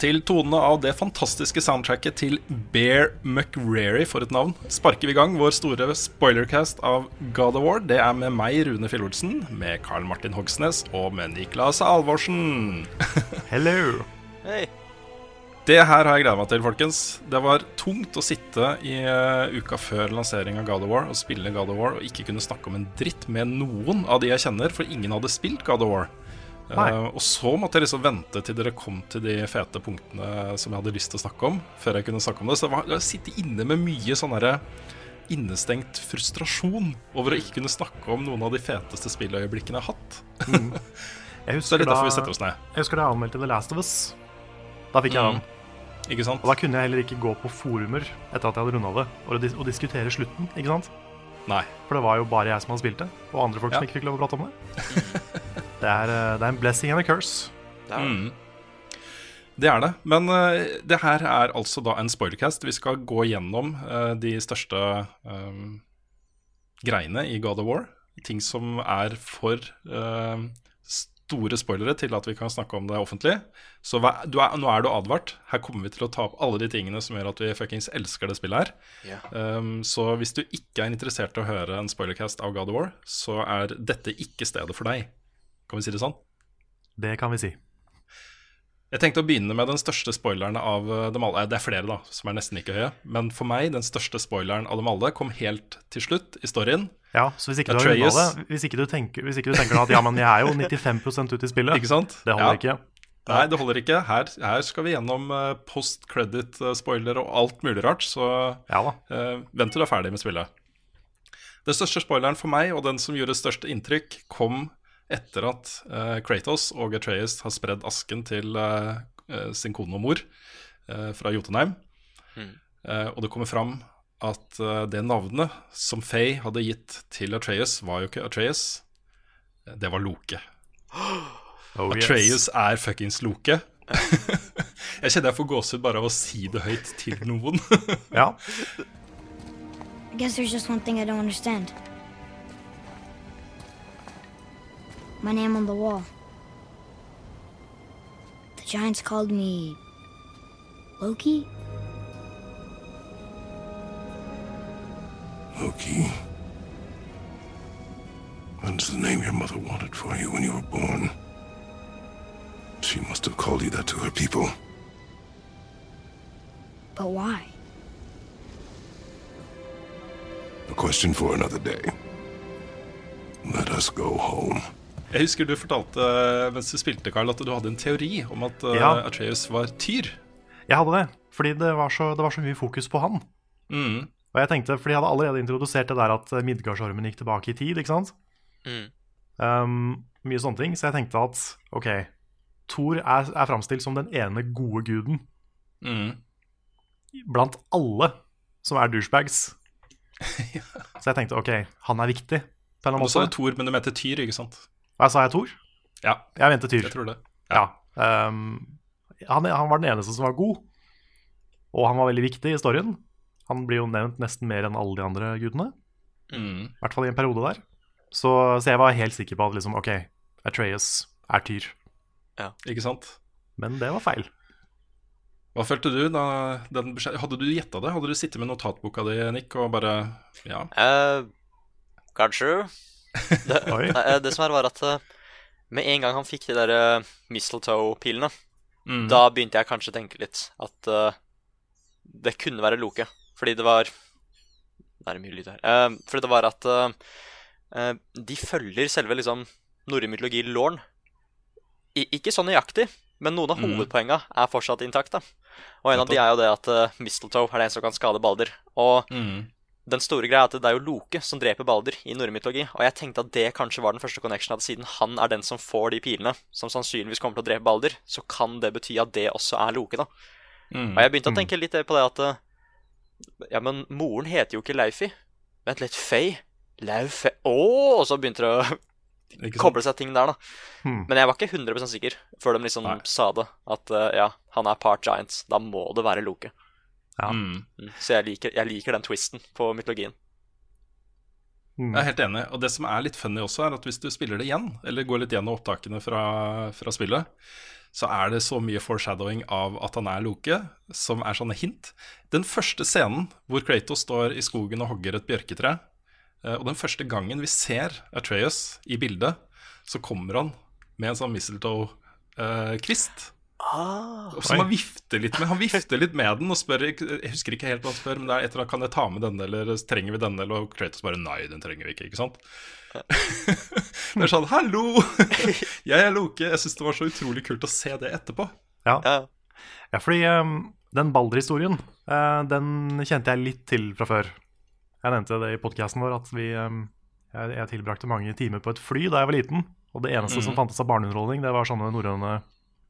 Til tonene av det fantastiske soundtracket til Bear McReary, for et navn, sparker vi i gang vår store spoilercast av God of War. Det er med meg, Rune Fillolsen, med Carl Martin Hogsnes og med Niklas Alvorsen. Hello. Det her har jeg gleda meg til, folkens. Det var tungt å sitte i uh, uka før lansering av God of War og spille God of War og ikke kunne snakke om en dritt med noen av de jeg kjenner, for ingen hadde spilt God of War. Eh, og så måtte jeg liksom vente til dere kom til de fete punktene som jeg hadde lyst til å snakke om, før jeg kunne snakke om det. Så jeg, var, jeg sitter inne med mye sånn derre innestengt frustrasjon over å ikke kunne snakke om noen av de feteste spilløyeblikkene jeg har hatt. Jeg Så det husker, er da, derfor vi setter oss ned. jeg husker da jeg anmeldte The Last of Us. Da fikk jeg Mm. den. Ikke sant? Og da kunne jeg heller ikke gå på forumer etter at jeg hadde runda det, og, og diskutere slutten. ikke sant? Nei. For det var jo bare jeg som hadde spilt det, og andre folk Ja. som ikke fikk lov å prate om det. Det, er, eh, det er en blessing and a curse. Mm. Det er det. Men uh, det her er altså da en spoilercast. Vi skal gå gjennom uh, de største um, greiene i God of War. Ting som er for eh, store spoilere til at vi kan snakke om det offentlig. Så hva, du er, nå er du advart. Her kommer vi til å ta opp alle de tingene som gjør at vi fuckings elsker det spillet her. Yeah. Um, så hvis du ikke er interessert i å høre en spoilercast av God of War, så er dette ikke stedet for deg. Kan vi si det sånn? Det kan vi si. Jeg tenkte å begynne med den største spoileren av eh, dem alle. Det er flere, da, som er nesten like høye. Men for meg, den største spoileren av dem alle kom helt til slutt i storyen. Ja, Så hvis ikke du har det, hvis ikke, du tenker, hvis ikke du tenker at ja, men jeg er jo 95% ute i spillet, Ikke sant? det holder Ja. ikke. Nei, det holder ikke. Her, her skal vi gjennom eh, post-credit-spoiler og alt mulig rart, så Ja da. eh, vent til du er ferdig med spillet. Den største spoileren for meg, og den som gjorde størst inntrykk, kom etter at uh, Kratos og Atreus har spredd asken til eh, eh, sin kone og mor eh, fra Jotunheim. Eh, og det kommer fram at eh, det navnet som Faye hadde gitt til Atreus, var jo ikke Atreus, eh, det var Loke. Oh, yes. Atreus er fuckings Loke. jeg kjenner jeg får gåsehud bare av å si det høyt til noen. Ja. I guess there's just one thing I don't understand. My name on the wall. The giants called me. Loki? Loki. That's the name your mother wanted for you when you were born. She must have called you that to her people. But why? A question for another day. Let us go home. Jeg husker du fortalte eh, mens du spilte, Carl, at du hadde en teori om at eh, Ja. Atreus var tyr. Jeg hadde det, fordi det var så, det var så mye fokus på han. Mm. Og jeg tenkte, For de hadde allerede introdusert det der at eh, Midgardsormen gikk tilbake i tid, ikke sant? Mm. Um, mye sånne ting. Så jeg tenkte at ok, Thor er, er framstilt som den ene gode guden Mm. blant alle som er douchebags. Så jeg tenkte ok, han er viktig på en Du sa jo. Thor, men du mente tyr, ikke sant? Hva sa jeg, Thor? Ja, Jeg mente Tyr. jeg tror det. Ja. Um, han, han var den eneste som var god, og han var veldig viktig i storyen. Han blir jo nevnt nesten mer enn alle de andre gudene, Mm. i hvert fall i en periode der. Så, så jeg var helt sikker på at liksom, ok, Atreus er Tyr. Ikke sant? Men det var feil. Hva følte du da den beskjed... Hadde du gjetta det? Hadde du sittet med notatboka di, Nick, og bare Ja. Eh, kanskje. Det, Oi. nei, eh, det som er, var at eh, med en gang han fikk de der uh, mistletoe-pilene, Mm. da begynte jeg kanskje å tenke litt at uh, det kunne være Loke. Fordi det var Det er mye lyd her. Uh, fordi det var at uh, uh, de følger selve liksom norrøn mytologi-låren. Ikke så nøyaktig, men noen av Mm. hovedpoenga er fortsatt intakt. Og en av de er jo det at uh, Mistletoe er det en som kan skade Balder. Og Mm. den store greia er at det er jo Loke som dreper Balder i norrøn mytologi. Og jeg tenkte at det kanskje var den første connection at siden han er den som får de pilene, som sannsynligvis kommer til å drepe Balder, så kan det bety at det også er Loke, da. Mm. Og jeg begynte å tenke litt på det at Ja, men moren heter jo ikke Leifi. Vent litt, Faye? Laufe Å! Og så begynte det å koble seg ting der, da. Hmm. Men jeg var ikke 100 sikker før de liksom Nei. sa det. At uh, ja, han er part Giants. Da må det være Loke. Ja. Mm. Mm. Så jeg liker, jeg liker den twisten på mytologien. Mm. Jeg er helt enig. Og det som er litt funny også, er at hvis du spiller det igjen, eller går litt gjennom opptakene fra, fra spillet, så er det så mye foreshadowing av at han er Loke, som er sånne hint. Den første scenen hvor Kratos står i skogen og hogger et bjørketre, eh, og den første gangen vi ser Atreus i bildet, så kommer han med en sånn mistletoe-kvist. Ah, han vifter litt med Han vifter litt med den og spør Jeg husker ikke helt hva han spør, men det er etter at Kan jeg ta med denne, eller trenger vi denne? Og Kratos bare Nei, den trenger vi ikke, ikke sant? det er sånn Hallo! Jeg er Loke. Jeg syns det var så utrolig kult å se det etterpå. Ja. ja. Ja, fordi um, den Balder-historien, uh, den kjente jeg litt til fra før. Jeg nevnte det i podkasten vår at vi, um, jeg, jeg tilbrakte mange timer på et fly da jeg var liten. Og det eneste som fantes av barneunderholdning, det var sånne norrøne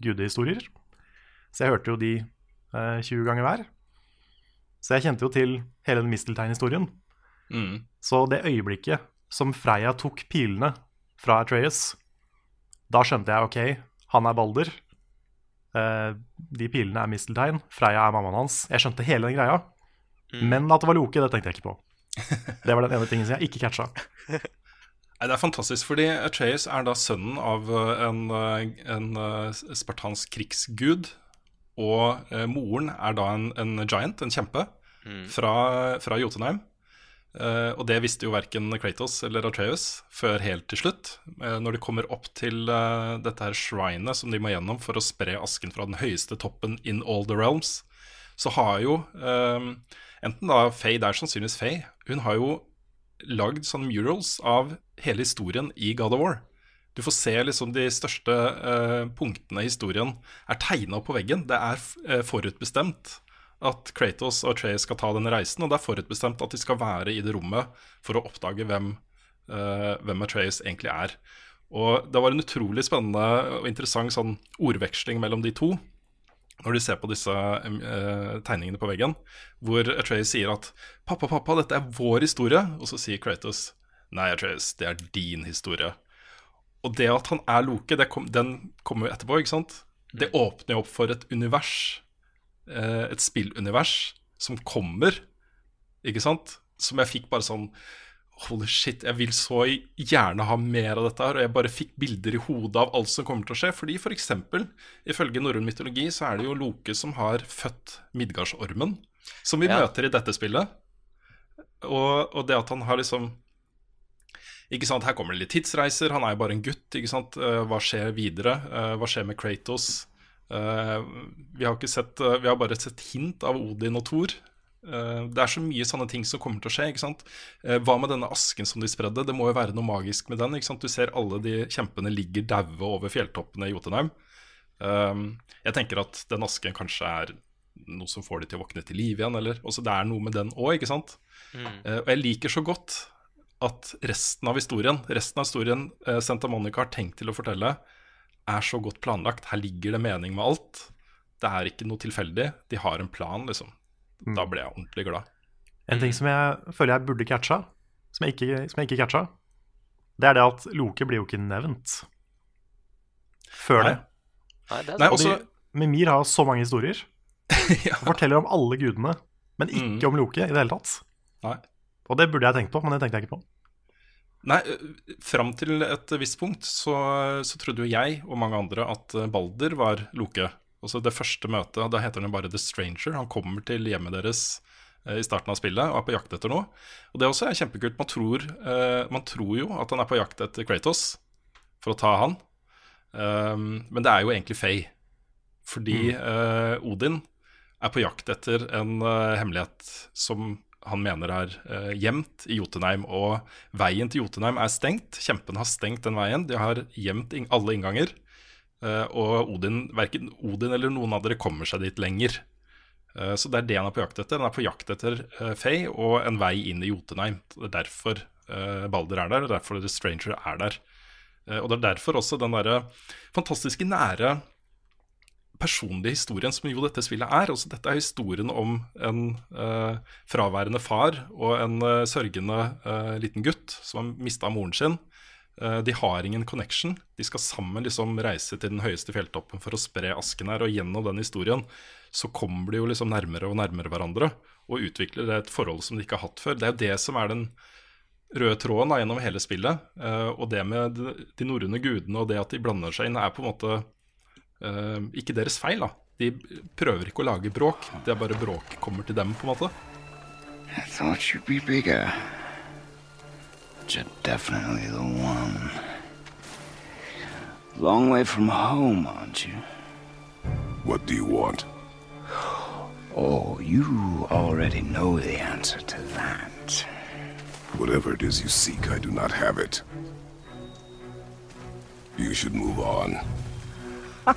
gudehistorier. Så jeg hørte jo de eh, 20 ganger hver. Så jeg kjente jo til hele den Misteltein-historien. Mm. Så det øyeblikket som Freya tok pilene fra Atreus, da skjønte jeg ok, han er Balder. Eh, de pilene er misteltein. Freya er mammaen hans. Jeg skjønte hele den greia. Men at det var Loke, det tenkte jeg ikke på. Det var den ene tingen som jeg ikke catcha. Det er fantastisk, fordi Atreus er da sønnen av eh, en, eh, en eh, spartansk krigsgud. Og moren er da en, en giant, en kjempe, fra, fra Jotunheim. Eh, og det visste jo verken Kratos eller Atreus før helt til slutt. Eh, når de kommer opp til eh, dette her shrinet som de må gjennom for å spre asken fra den høyeste toppen in all the realms, så har jo enten da Faye, det er sannsynligvis Faye, hun har jo lagd sånne murals av hele historien i God of War. Du får se liksom de største uh, punktene i historien er tegna på veggen. Det er eh, forutbestemt at Kratos og Atreus skal ta denne reisen, og det er forutbestemt at de skal være i det rommet for å oppdage hvem, uh, hvem Atreus egentlig er. Og det var en utrolig spennende og interessant sånn ordveksling mellom de to når du ser på disse eh, tegningene på veggen, hvor Atreus sier at 'Pappa, pappa, dette er vår historie', og så sier Kratos 'Nei, Atreus, det er din historie'. Og det at han er Loke, det kom, den kommer jo etterpå, ikke sant? Det åpner jo opp for et univers, eh, et spillunivers, som kommer, ikke sant? Som jeg fikk bare sånn Holy shit, jeg vil så gjerne ha mer av dette her. Og jeg bare fikk bilder i hodet av alt som kommer til å skje. Fordi for eksempel, ifølge norrøn mytologi, så er det jo Loke som har født Midgardsormen. Som vi Ja. møter i dette spillet. Og, og det at han har liksom Ikke sant, Her kommer det litt tidsreiser. Han er jo bare en gutt. ikke sant, Eh, Hva skjer videre? Eh, Hva skjer med Kratos? Eh, Vi har ikke sett Vi har bare sett hint av Odin og Thor. Eh, Det er så mye sånne ting som kommer til å skje. ikke sant? Eh, Hva med denne asken som de spredde? Det må jo være noe magisk med den. ikke sant? Du ser alle de kjempene ligger daue over fjelltoppene i Jotunheim. Um, jeg tenker at den asken kanskje er noe som får de til å våkne til liv igjen. eller, også Det er noe med den òg, ikke sant? Mm. og jeg liker så godt at resten av historien, resten av historien eh, Santa Monica har tenkt til å fortelle, er så godt planlagt. Her ligger det mening med alt. Det er ikke noe tilfeldig. De har en plan, liksom. Da ble jeg ordentlig glad. En ting som jeg føler jeg burde catcha, som jeg ikke, som jeg ikke catcha, det er det at Loke blir jo ikke nevnt før Nei. det. Nei, det er Nei, også, de, Mimir har så mange historier. ja, Han forteller om alle gudene, men ikke Mm. om Loke i det hele tatt. nei. Og det burde jeg tenkt på, men det tenkte jeg ikke på. Nei, fram til et visst punkt så, så trodde jo jeg og mange andre at Balder var Loke. Altså det første møtet, da heter han jo bare The Stranger. Han kommer til hjemmet deres øh, i starten av spillet og er på jakt etter noe. Og det også er kjempekult. Man tror, øh, man tror jo at han er på jakt etter Kratos for å ta han. Um, men det er jo egentlig Faye. Fordi øh, Odin er på jakt etter en øh, hemmelighet som han mener er eh, gjemt i Jotunheim. Og veien til Jotunheim er stengt. Kjempene har stengt den veien. De har gjemt alle innganger. Eh, og Odin, verken Odin eller noen av dere kommer seg dit lenger. Eh, så det er det han er på jakt etter. Han er på jakt etter uh, Faye og en vei inn i Jotunheim. Det er derfor Balder er der, og derfor The Stranger er der. Og det er derfor også den derre fantastiske nære personlige historien som jo dette spillet er. Også dette er historien om en fraværende far og en sørgende liten gutt som har mista moren sin. De har ingen connection. De skal sammen liksom reise til den høyeste fjelltoppen for å spre asken her. Og gjennom den historien så kommer de jo liksom nærmere og nærmere hverandre og utvikler et forhold som de ikke har hatt før. Det er jo det som er den røde tråden da, gjennom hele spillet. Uh, og det med de norrøne gudene og det at de blander seg inn, er på en måte uh, ikke deres feil. da. De prøver ikke å lage bråk, det er bare bråk kommer til dem, på en måte. I thought you'd be bigger. But you're definitely the one. Long way from home, aren't you? What do you want? Oh, you already know the answer to that. Whatever it is you seek, I do not have it. You should move on.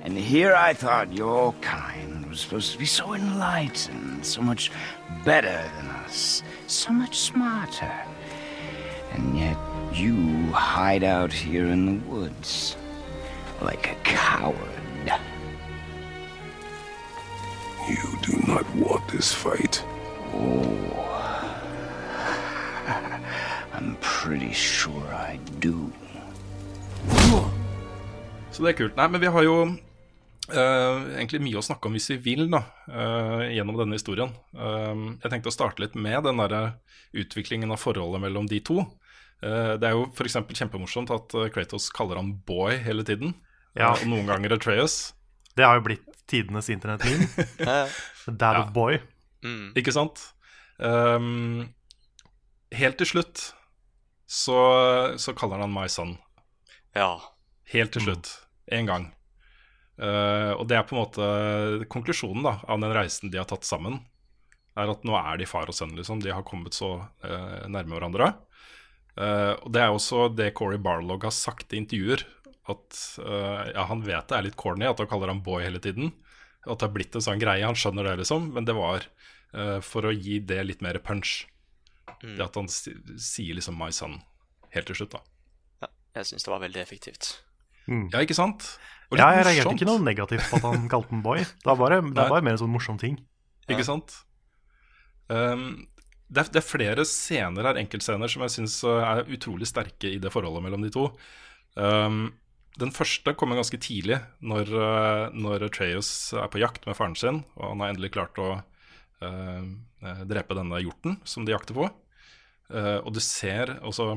and here I thought your kind was supposed to be so enlightened, so much better than us, so much smarter. And yet you hide out here in the woods like a coward. You do not want this fight. Oh. I'm pretty sure I do. Så det er kult. Nei, men vi har jo uh, egentlig mye å snakke om hvis vi vil, da, uh, gjennom denne historien. Uh, jeg tenkte å starte litt med den der utviklingen av forholdet mellom de to. det er jo f.eks. kjempemorsomt at Kratos kaller han boy hele tiden. Ja. og noen ganger Atreas. Det har jo blitt tidenes internettmeme. Dad of boy. Mm. Ikke sant? Um, helt til slutt så, så kaller han my son. Ja. Helt til slutt. Én gang. Uh, og det er på en måte konklusjonen da, av den reisen de har tatt sammen. Er at nå er de far og sønn, liksom. De har kommet så uh, nærme hverandre. Uh, og det er også det Corey Barlog har sagt i intervjuer. At ja, han vet det er litt corny at han kaller ham boy hele tiden. At det har blitt en sånn greie. Han skjønner det, liksom. Men det var for å gi det litt mer punch. Mm. Det at han sier liksom 'my son' helt til slutt, da. ja. Jeg syns det var veldig effektivt. Mm. Ja, ikke sant? Ja, jeg reagerte ikke noe negativt på at han kalte den boy. Det var bare, det er bare mer en sånn morsom ting. Ikke sant? Um, det, er, det er flere scener her, enkeltscener, som jeg syns er utrolig sterke i det forholdet mellom de to. Um, den første kommer ganske tidlig, når, uh, når Treus er på jakt med faren sin, og han har endelig klart å uh, eh, drepe denne hjorten som de jakter på. Uh, og du ser også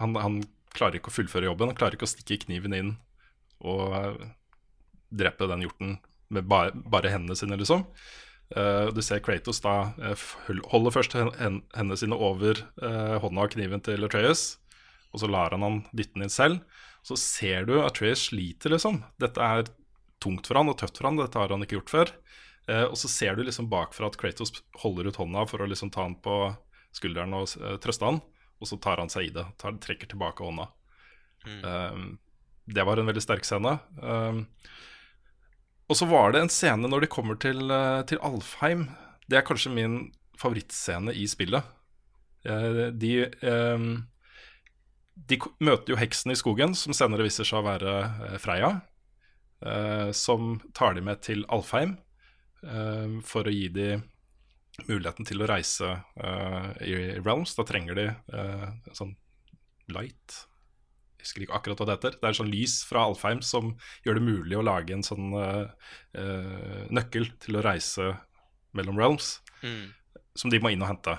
han, han klarer ikke å fullføre jobben, han klarer ikke å stikke kniven inn og drepe den hjorten med bare, bare hendene sine, liksom. Uh, du ser Kratos da eh, holder først hen- hen- hendene sine over uh, hånda og kniven til Atreus, og så lar han han dytte den inn selv. Så ser du Atreus sliter, liksom. Dette er tungt for han og tøft for han, dette har han ikke gjort før. Eh, og så ser du liksom bakfra at Kratos holder ut hånda for å liksom ta han på skulderen og eh, trøste han, og så tar han seg i det. Tar, trekker tilbake hånda. Eh, det var en veldig sterk scene. Um, og så var det en scene når de kommer til, eh, til Alfheim. Det er kanskje min favorittscene i spillet. Eh, De, eh, de møter jo heksen i skogen, som senere viser seg å være eh, Freya. Som tar de med til Alfheim for å gi de muligheten til å reise i Realms. Da trenger de sånn light jeg husker ikke akkurat hva det heter. Det er en sånn lys fra Alfheim som gjør det mulig å lage en sånn uh, nøkkel til å reise mellom realms, Mm. som de må inn og hente.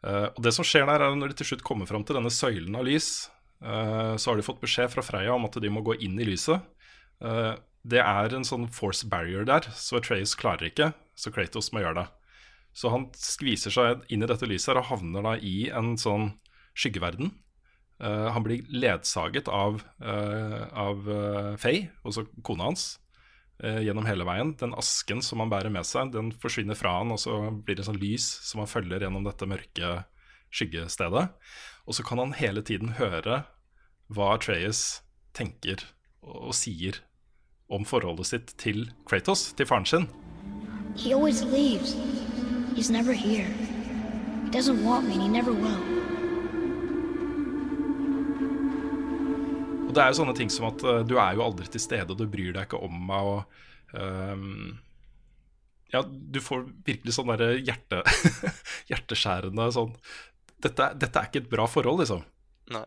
Uh, og det som skjer der, er når de til slutt kommer fram til denne søylen av lys, uh, så har de fått beskjed fra Freya om at de må gå inn i lyset. Det er en sånn force barrier der, så Atreas klarer ikke, så Kratos må gjøre det. Så han skviser seg inn i dette lyset her og havner da i en sånn skyggeverden. Eh, han blir ledsaget av, uh, av uh, Faye, altså kona hans. gjennom hele veien. Den asken som han bærer med seg, den forsvinner fra han, og så blir det sånn lys som han følger gjennom dette mørke skyggestedet. Og så kan han hele tiden høre hva Treyes tenker og, og sier om forholdet sitt til Kratos, til faren sin. He always leaves. He's never here. He doesn't want me, and he never will. Og det er jo sånne ting som at eh, du er jo aldri til stede, og du bryr deg ikke om meg, og Um, Ja, du får virkelig sånn derre hjerte, hjerteskjærende sånn dette, dette er ikke et bra forhold, liksom. Nei.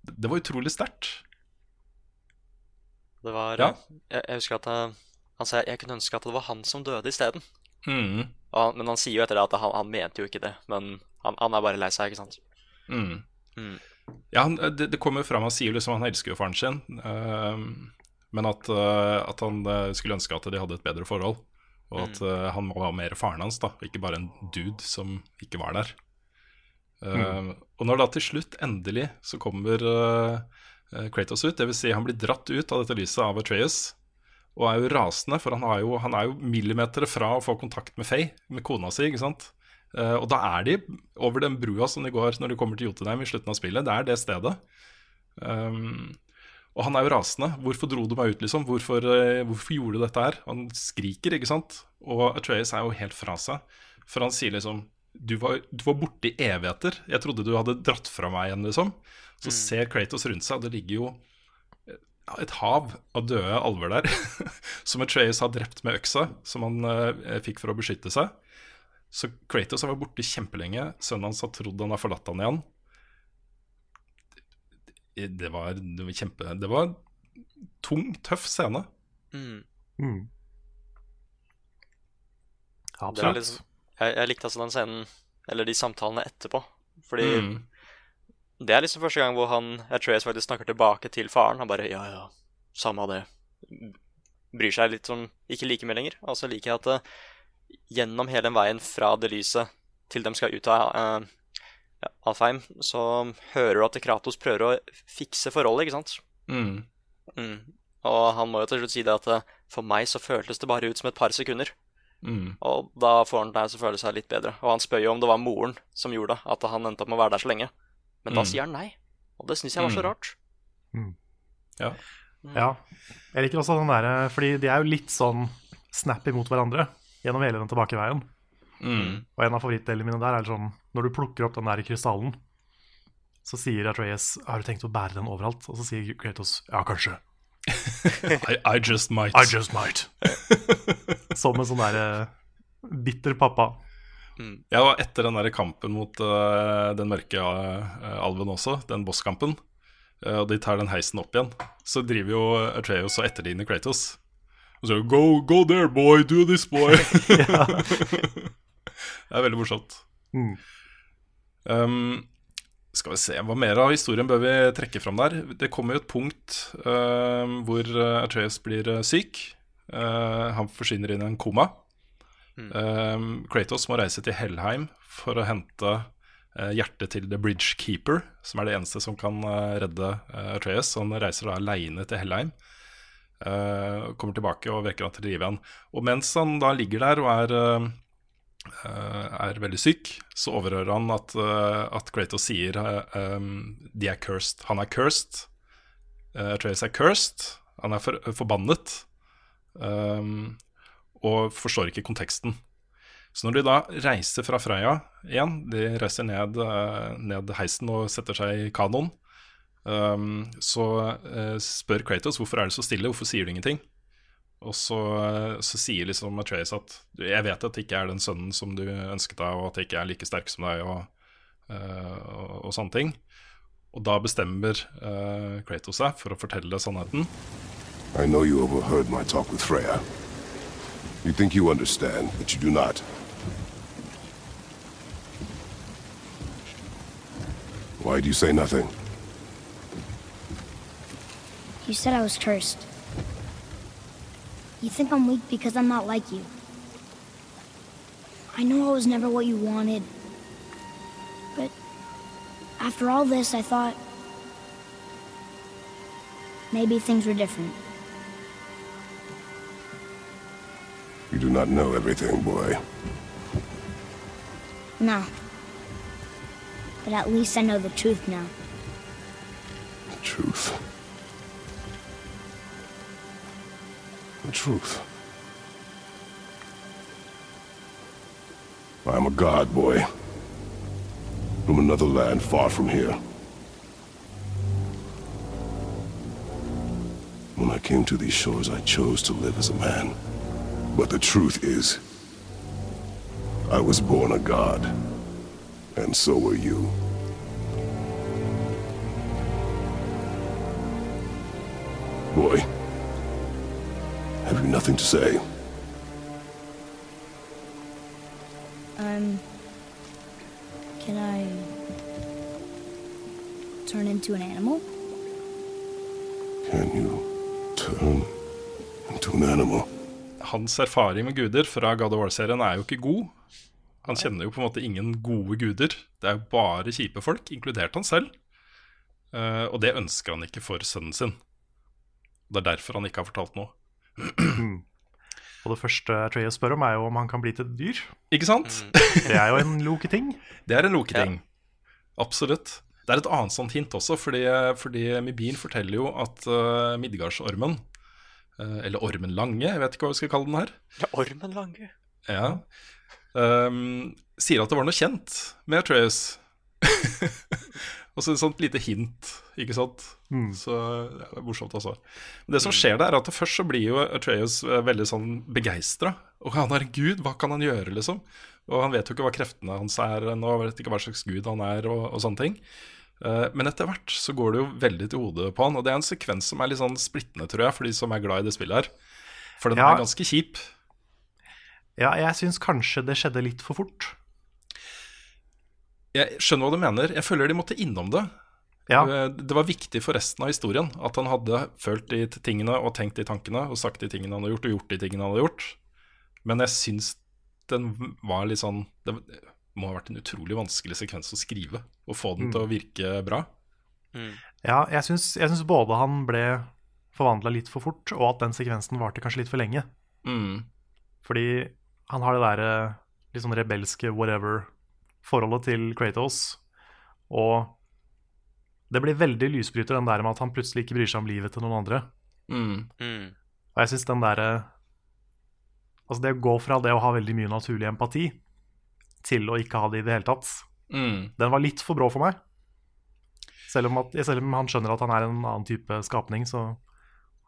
Det, det var utrolig sterkt. Det var Ja. jeg, jeg husker at eh, han sa jeg kunne ønske at det var han som døde isteden. Mm. Og Men han sier jo etter det at han, han mente jo ikke det. Men han, han er bare lei seg, ikke sant. Mm. Mm. Ja, han, det, det kommer fram, han sier liksom han elsker jo faren sin, uh, men at, uh, at han eh, skulle ønske at de hadde et bedre forhold. Og at uh, han må være mer faren hans, da, ikke bare en dude som ikke var der. Mm. Og når da til slutt, endelig, så kommer eh, eh, Kratos ut, dvs. Si han blir dratt ut av dette lyset av Atreas, og er jo rasende, for han, jo, han er jo millimeter fra å få kontakt med Faye, med kona si, ikke sant? Eh, og da er de over den brua som de går når de kommer til Jotunheim i slutten av spillet. Det er det stedet. Um, og han er jo rasende. 'Hvorfor dro du meg ut?' liksom? Hvorfor, uh, hvorfor gjorde du dette her? Han skriker, ikke sant? Og Atreas er jo helt fra seg. For han sier liksom du var, du var borte i evigheter. Jeg trodde du hadde dratt fra meg igjen, liksom. Så ser Kratos rundt seg, og det ligger jo et hav av døde alver der. som Atreas har drept med øksa, som han uh, fikk for å beskytte seg. Så Kratos har vært borte kjempelenge. Sønnen hans har trodd han har forlatt han igjen. Det, var, det var kjempe Det var en tung, tøff scene. Mm. Mm. Det Absolutt. liksom, jeg, jeg likte altså den scenen, eller de samtalene etterpå. Fordi Mm. det er liksom første gang hvor han Atreas faktisk snakker tilbake til faren. Han bare ja, ja, samme av det. Bryr seg litt sånn ikke like mye lenger. Og så liker jeg at eh, gjennom hele den veien fra det lyset til de skal ut av uh, ja, Alfheim, så hører du at Kratos prøver å fikse forholdet, ikke sant? Mm. Mm. Og han må jo til slutt si det at eh, for meg så føltes det bare ut som et par sekunder. Mm. Og da får han det til å føle seg litt bedre. Og han spør jo om det var moren som gjorde det, at han endte opp med å være der så lenge. Men da Mm. sier han nei. Og det syns jeg var så Mm. rart. Ja. Ja. Jeg liker også den derre Fordi de er jo litt sånn snappy mot hverandre gjennom hele den tilbakeveien. Mm. Og en av favorittdelene mine der er sånn Når du plukker opp den der krystallen, så sier Atreas 'Har du tenkt å bære den overalt?' Og så sier Kratos 'Ja, kanskje'. I, I just might. I just might. Som en sånn derre bitter pappa. Ja, og etter den der kampen mot uh, den mørke uh, alven også, den bosskampen, eh, og de tar den heisen opp igjen, så driver jo Atreus og etterligner Kratos. Og så go, go there, boy, do this, boy. det er veldig morsomt. Mm. Um, skal vi se, Hva mer av historien bør vi trekke fram der? Det kommer jo et punkt um, hvor Atreas blir uh, syk. Uh, han forsvinner inn i en koma. Um, Kratos må reise til Hellheim for å hente uh, hjertet til The Bridge Keeper, som er det eneste som kan uh, redde Atreas. Han reiser da aleine til Helheim. Uh, kommer tilbake og vekker han til live igjen. Og mens han da ligger der og er uh, eh, er veldig syk, så overhører han at, eh, at Kratos sier eh, de er cursed. Han er cursed. Atreus er cursed. Han er for, forbannet. Og forstår ikke konteksten. Så når de da reiser fra Freia igjen, de reiser ned, eh, ned heisen og setter seg i kanoen, um, så uh, spør Kratos hvorfor er det så stille, hvorfor sier du ingenting? Og så, så sier liksom Atreus at jeg vet at det ikke er den sønnen som du ønsket deg, og at jeg ikke er like sterk som deg, og, uh, og, og sånne ting. Og da bestemmer uh, Kratos seg for å fortelle sannheten. I know you overheard my talk with Freya. You think you understand, but you do not. Why do you say nothing? You said I was cursed. You think I'm weak because I'm not like you. I know I was never what you wanted. But after all this, I thought maybe things were different. You do not know everything, boy. No. But at least I know the truth now. The truth. The truth. I am a god, boy. From another land far from here. When I came to these shores, I chose to live as a man. But the truth is, I was born a god. And so were you. Boy, nothing to say? Um. Can I. turn into an animal? Can you turn into an animal? Hans erfaring med guder fra God of War-serien er jo ikke god. Han kjenner jo på en måte ingen gode guder. Det er jo bare kjipe folk, inkludert han selv. Uh, og det ønsker han ikke for sønnen sin. Det er derfor han ikke har fortalt noe. Og det første Atreus spør om, er jo om han kan bli til et dyr. Ikke sant? Det er jo en loketing. Det er en loketing. Absolutt. Det er et annet sånt hint også, fordi, fordi Mibir forteller jo at uh, Midgardsormen, uh, eller Ormen Lange, jeg vet ikke hva vi skal kalle den her Ja, Ormen Lange. Ja. Um, sier at det var noe kjent med Atreus. Og så et sånt lite hint, ikke sant. Så ja, det er morsomt, altså. Men det som skjer der, er at først så blir jo Atreus eh, veldig sånn begeistra. Og han er gud, hva kan han gjøre, liksom? Og han vet jo ikke hva kreftene hans er ennå, vet ikke hva slags gud han er, og, og sånne ting. Eh, men etter hvert så går det jo veldig til hodet på han, og det er en sekvens som er litt sånn splittende, tror jeg, for de som er glad i det spillet her. For den Ja. er ganske kjip. Ja, jeg syns kanskje det skjedde litt for fort. Jeg skjønner hva du mener. Jeg føler de måtte innom det. Ja. Eh, Det var viktig for resten av historien at han hadde følt de tingene og tenkt de tankene og sagt de tingene han hadde gjort, og gjort de tingene han hadde gjort. Men jeg syns den var litt sånn Det må ha vært en utrolig vanskelig sekvens å skrive og få den til å virke bra. Ja, jeg syns, jeg syns både han ble forvandla litt for fort, og at den sekvensen varte kanskje litt for lenge. Mm. Fordi han har det derre litt sånn rebelske whatever-forholdet til Kratos. Og det blir veldig lysbryter, den der med at han plutselig ikke bryr seg om livet til noen andre. Mm. Mm. Og jeg syns den derre Altså, det å gå fra det å ha veldig mye naturlig empati til å ikke ha det i det hele tatt, Mm. den var litt for brå for meg. Selv om, at, selv om han skjønner at han er en annen type skapning, så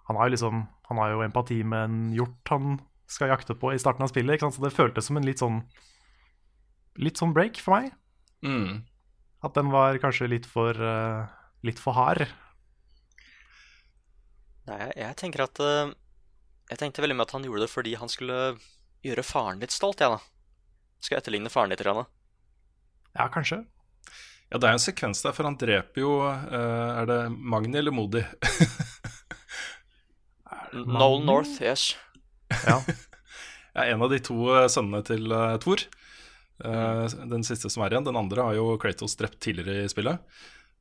han har jo liksom Han har jo empati med en hjort han skal jakte på i starten av spillet. Ikke sant? Så det føltes som en litt sånn Litt sånn break for meg. Mm. At den var kanskje litt for uh, Litt for hard. Nei, jeg, jeg tenker at uh, Jeg tenkte veldig mye at han gjorde det fordi han skulle gjøre faren litt stolt, jeg, da. Skal etterligne faren litt. Grann. Ja, kanskje. Ja, det er en sekvens der, for han dreper jo uh, Er det Magni eller Modi? Noel North, yes. Ja. Ja, en av de to sønnene til uh, Thor. Eh, den siste som er igjen. Den andre har jo Kratos drept tidligere i spillet.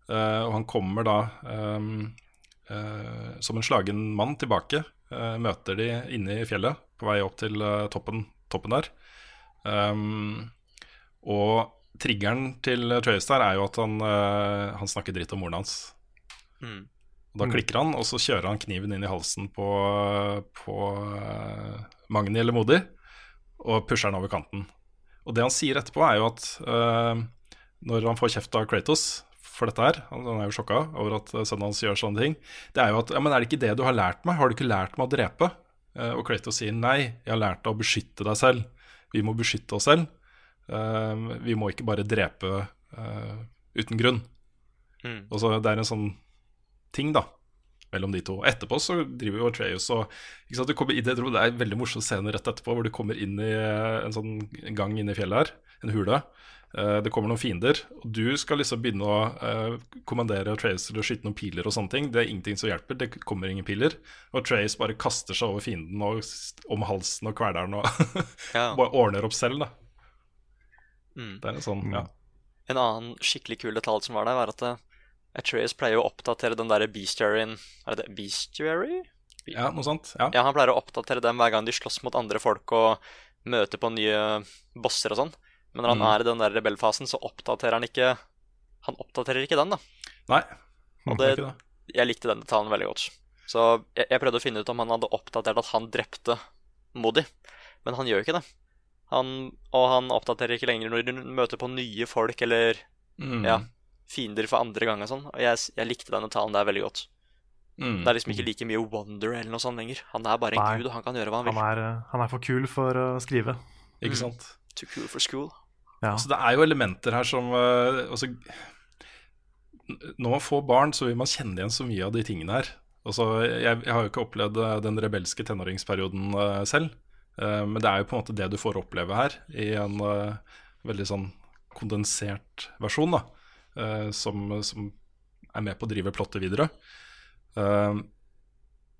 Eh, og han kommer da um, uh, som en slagen mann tilbake. Uh, møter de inne i fjellet på vei opp til uh, toppen, toppen der. Um, og triggeren til Trøyes der er jo at han, han snakker dritt om moren hans. Mm. Og da klikker han, og så kjører han kniven inn i halsen på, på Magni eller Modi, og pusher han over kanten. Og det han sier etterpå, er jo at uh, når han får kjeft av Kratos for dette her, han er jo sjokka over at eh, sønnen hans gjør sånne ting, det er jo at ja, men er det ikke det du har lært meg? Har du ikke lært meg å drepe? Uh, og Kratos sier nei, jeg har lært deg å beskytte deg selv. Vi må beskytte oss selv. Uh, vi må ikke bare drepe uten grunn. Mm. Og så Det er en sånn ting da mellom de to. Etterpå så driver jo Atreus og ikke sant, du kommer inn, i- jeg tror Det er en veldig morsom scene rett etterpå hvor du kommer inn i eh, en sånn gang inne i fjellet her, en hule. Eh, Det kommer noen fiender, og du skal liksom begynne å eh, kommandere Atreus til å skyte noen piler og sånne ting. Det er ingenting som hjelper, det kommer ingen piler. Og Atreus bare kaster seg over fienden og om halsen og kveler den og Ja. bare ordner opp selv, da. Mm. Det er en sånn, ja. En annen skikkelig kul detalj som var der, var at Atreus pleier å oppdatere den derre bestiarien Er det det? Bestiary? Ja, noe sånt. Ja. Ja, han pleier å oppdatere dem hver gang de slåss mot andre folk og møter på nye bosser og sånn. Men når han Mm. er i den der rebellfasen, så oppdaterer han ikke Han oppdaterer ikke den, da. Nei. Og det det, jeg likte den detaljen veldig godt. Så jeg, jeg prøvde å finne ut om han hadde oppdatert at han drepte Modi, men han gjør ikke det. Han, og han oppdaterer ikke lenger når de møter på nye folk eller Mm. ja, fiender for andre gang og sånn. Og jeg, jeg likte denne talen der veldig godt. Mm. Det er liksom ikke like mye wonder eller noe sånt lenger. Han er bare en Nei. gud, og han kan gjøre hva han Han vil. er, eh, han er for kul for å skrive. Ikke Mm. sant? Too cool for school. Ja. Så det er jo elementer her som eh, altså, Når man får barn, så vil man kjenne igjen så mye av de tingene her. Altså, jeg, jeg har jo ikke opplevd eh, den rebelske tenåringsperioden eh, selv. eh, men det er jo på en måte det du får oppleve her, i en eh, veldig sånn kondensert versjon, da. Eh, som, som er med på å drive plottet videre. Eh,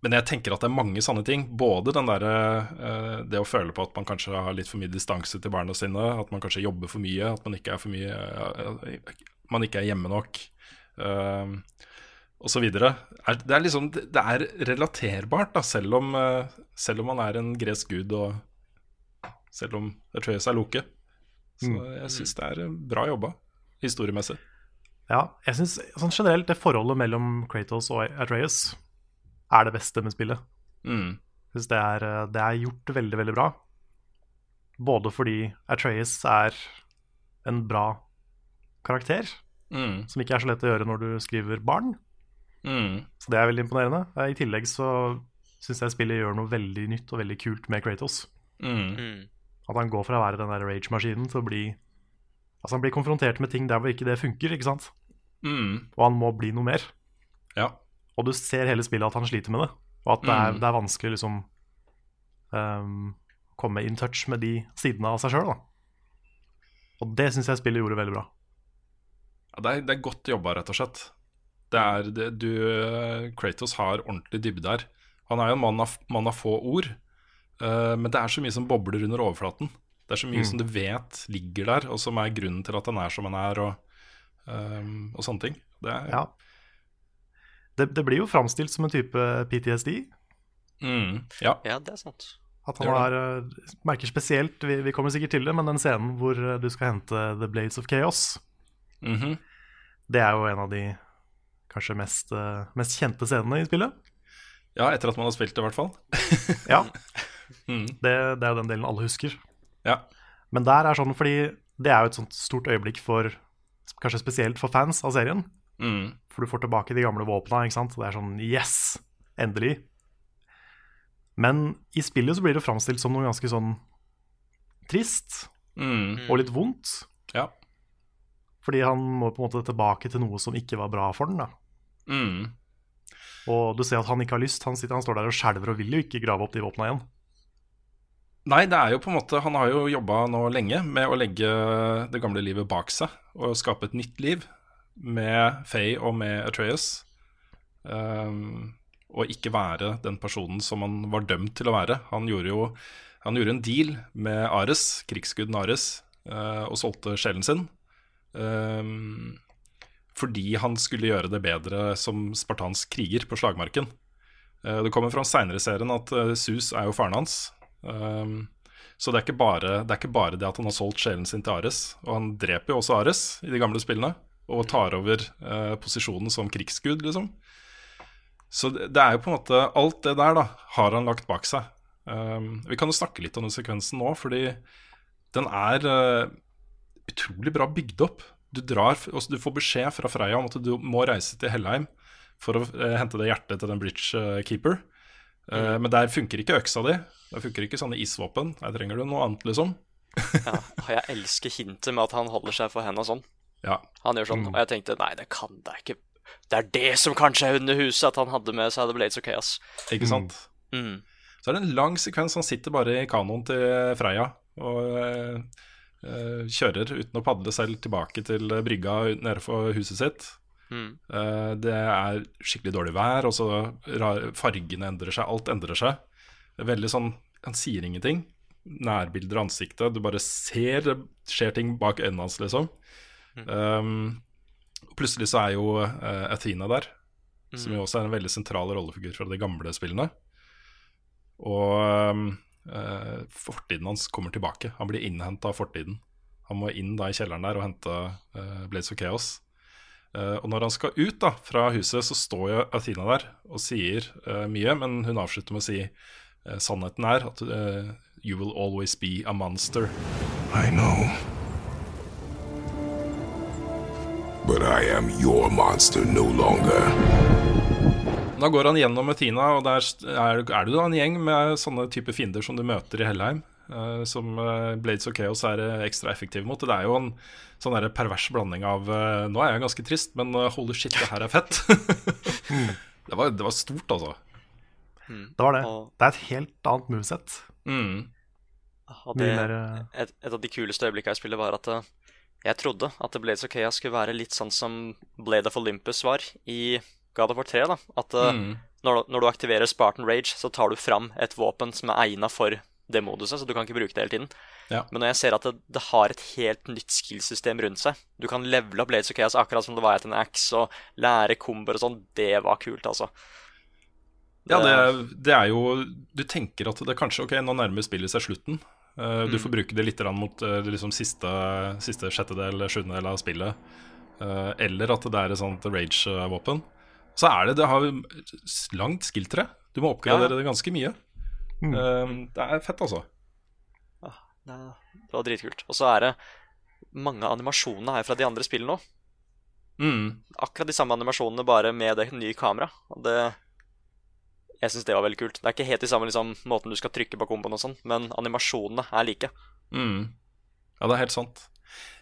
men jeg tenker at det er mange sanne ting. Både den der, eh, det å føle på at man kanskje har litt for mye distanse til barna sine, at man kanskje jobber for mye, at man ikke er for mye Man ikke er hjemme nok, uh, så Det er liksom Det er relaterbart, da, selv om, selv om man er en gresk gud, og selv om Atreas er Loke. Så Mm. jeg syns det er bra jobba, historiemessig. Ja, jeg synes sånn generelt det forholdet mellom Kratos og Atreus er det beste med spillet. Mm. Jeg synes det er, eh, det er gjort veldig, veldig bra. Både fordi Atreus er en bra karakter, Mm. som ikke er så lett å gjøre når du skriver barn. Mm. Så det er veldig imponerende. Eh, I tillegg så syns jeg spillet gjør noe veldig nytt og veldig kult med Kratos. Mm. Mm. At han går fra å være den der rage-maskinen til å bli Altså han blir konfrontert med ting der hvor ikke det funker, ikke sant? Mm. Og han må bli noe mer. Ja. Og du ser hele spillet at han sliter med det. Og at det er, Mm. det er vanskelig liksom um, komme in touch med de sidene av seg sjøl. Og det syns jeg spillet gjorde veldig bra. Ja, det, er, det er godt jobba, rett og slett. Det er, det, du, Kratos har ordentlig dybde her. Han er jo en mann av, mann av få ord, uh, men det er så mye som bobler under overflaten. Det er så mye Mm. som du vet ligger der, og som er grunnen til at han er som han er, og, um, og sånne ting. Det er, Ja. Det, det blir jo framstilt som en type PTSD. Mm, ja. Ja, det er sant. At han har, eh, merker spesielt, vi, vi kommer sikkert til det, men den scenen hvor eh, du skal hente The Blades of Chaos, Mhm. det er jo en av de kanskje mest, eh, mest kjente scenene i spillet. ja, etter at man har spilt det, i hvert fall. Ja, Mm, det, det er jo den delen alle husker. Ja. Men der er sånn fordi det er jo et sånt stort øyeblikk for Kanskje spesielt for fans av serien. Mm, For du får tilbake de gamle våpna, ikke sant. Det er sånn yes! Endelig. Men i spillet så blir det framstilt som noe ganske sånn trist mm, og litt vondt. ja. Fordi han må på en måte tilbake til noe som ikke var bra for den. da. Mm, Og du ser at han ikke har lyst. Han, sitter, han står der og skjelver og vil jo ikke grave opp de våpna igjen. Nei, det er jo på en måte Han har jo jobba nå lenge med å legge det gamle livet bak seg og skape et nytt liv med Faye og med Atreus. Um, og ikke være den personen som han var dømt til å være. Han gjorde jo han gjorde en deal med Ares, krigsguden Ares, uh, og solgte sjelen sin. Um, fordi han skulle gjøre det bedre som spartansk kriger på slagmarken. Uh, det kommer fra seinere serien at uh, Sus er jo faren hans. Um, så det er, bare, det er ikke bare det at han har solgt sjelen sin til Ares. Og han dreper jo også Ares i de gamle spillene, og tar over eh, posisjonen som krigsgud, liksom. Så det, det er jo på en måte Alt det der da har han lagt bak seg. Um, vi kan jo snakke litt om den sekvensen nå, fordi den er uh, utrolig bra bygd opp. Du, drar, altså du får beskjed fra Freya om at du må reise til Hellheim for å uh, hente det hjertet til den Bridge eh, Eh, Men der funker ikke øksa di. Der funker ikke sånne isvåpen. Der trenger du noe annet, liksom. Ja, jeg elsker hintet med at han holder seg for henda sånn. Ja. Han gjør sånn, Mm. og jeg tenkte nei, det kan da ikke Det er det som kanskje er under huset, at han hadde med seg The Blades of Chaos. Ikke sant? Mm. Så er det en lang sekvens. Han sitter bare i kanoen til Freya og eh, eh, kjører uten å padle selv tilbake til brygga nede for huset sitt. Mm. Eh, det er skikkelig dårlig vær, og så fargene endrer seg. Alt endrer seg. Det er veldig sånn Han sier ingenting. Nærbilder av ansiktet. Du bare ser det skjer ting bak øynene hans, liksom. Um, plutselig så er jo uh, Athena der, som jo også er en veldig sentral rollefigur fra de gamle spillene. Og eh, fortiden hans kommer tilbake. Han blir innhenta av fortiden. Han må inn da i kjelleren der og hente uh, Blades of Chaos. Eh, og når han skal ut da fra huset, så står jo Athena der og sier uh, mye, men hun avslutter med å si uh, sannheten er at you will always be a monster. I know. But I am your monster no longer. Da går han gjennom Athena, og der er, er det da en gjeng med sånne type fiender som du møter i Hellheim. Eh, som eh, Blades of Chaos er eh, ekstra effektiv mot. Det er jo en sånn der pervers blanding av Nå er jeg ganske trist, men holy shit, det her er fett. det, var, det var stort, altså. Det var det. Det er et helt annet moveset. Mm. Og det, mer, et, et av de kuleste øyeblikkene i spillet var at jeg trodde at Blades of Chaos skulle være litt sånn som Blade of Olympus var i God of War 3. da At Mm. når, du- når du aktiverer Spartan Rage, så tar du fram et våpen som er egna for det moduset, så du kan ikke bruke det hele tiden. Ja. Men når jeg ser at det, det har et helt nytt skillsystem rundt seg Du kan levele opp Blades of Chaos akkurat som det var etter en axe, og lære komboer og sånn. Det var kult, altså. Ja, det, det er jo Du tenker at det kanskje Ok, nå nærmer spillet seg slutten. Uh, Du Mm. får bruke det litt mot uh, liksom siste, siste sjettedel, sjuendedel av spillet. Uh, eller at det er et sånt rage-våpen. Så er det Det har langt skill-tre. Du må oppgradere Ja. det ganske mye. Mm. Eh, det er fett, altså. Det, det var dritkult. Og så er det mange av animasjonene her fra de andre spillene òg. Mm. Akkurat de samme animasjonene, bare med det nye kameraet. Det Jeg syns det var veldig kult. Det er ikke helt de samme liksom, måten du skal trykke på komboen og sånn, men animasjonene er like. Mm. Ja, det er helt sant.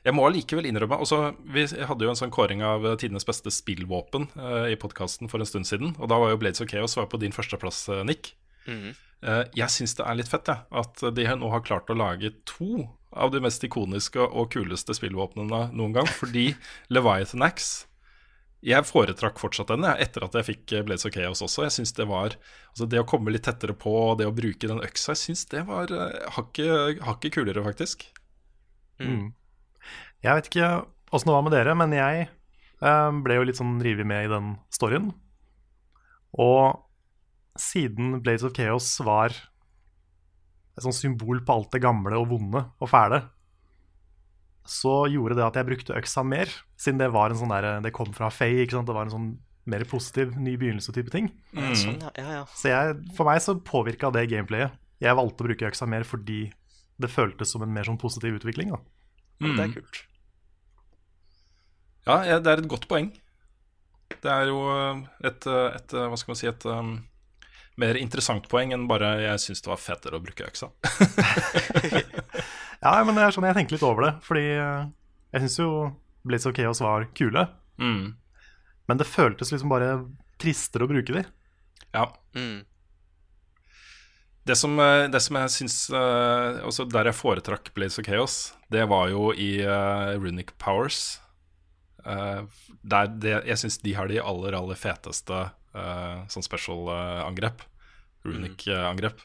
Jeg må allikevel innrømme også, Vi hadde jo en sånn kåring av tidenes beste spillvåpen eh, i podkasten for en stund siden. Og da var jo Blades of Chaos var på din førsteplass, eh, Nick. Mhm. Eh, jeg syns det er litt fett, ja, at de her nå har klart å lage to av de mest ikoniske og kuleste spillvåpnene noen gang. Fordi Leviathan Axe Jeg foretrakk fortsatt den jeg, etter at jeg fikk eh, Blades of Chaos også. Jeg synes Det var altså det å komme litt tettere på, det å bruke den øksa, jeg syns det var eh, hakket hakket kulere, faktisk. Mm. Jeg vet ikke åssen det var med dere, men jeg eh, ble jo litt sånn revet med i den storyen. Og siden Blades of Chaos var et sånt symbol på alt det gamle og vonde og fæle, så gjorde det at jeg brukte øksa mer, siden det var en sånn der, det kom fra Faye, ikke sant? Det var en sånn mer positiv, ny begynnelse-type ting. Mm. Sånn, ja. ja, ja. Så jeg, for meg så påvirka det gameplayet. Jeg valgte å bruke øksa mer fordi det føltes som en mer sånn positiv utvikling. da. Mm. Det er kult. Ja, det er et godt poeng. Det er jo et, et hva skal man si, et um, mer interessant poeng enn bare jeg syns det var fetere å bruke øksa. Ja, men det er sånn jeg tenker litt over det. Fordi eh, jeg syns jo Blitz of Chaos var kule. Mm. Men det føltes liksom bare tristere å bruke de. Ja. Mm. Det som, eh, det som jeg syns eh, Også der jeg foretrakk Blaze of Chaos, det var jo i uh, Runic Powers. Uh, der det, jeg syns de har de aller, aller feteste sånn special-angrep. Runic-angrep.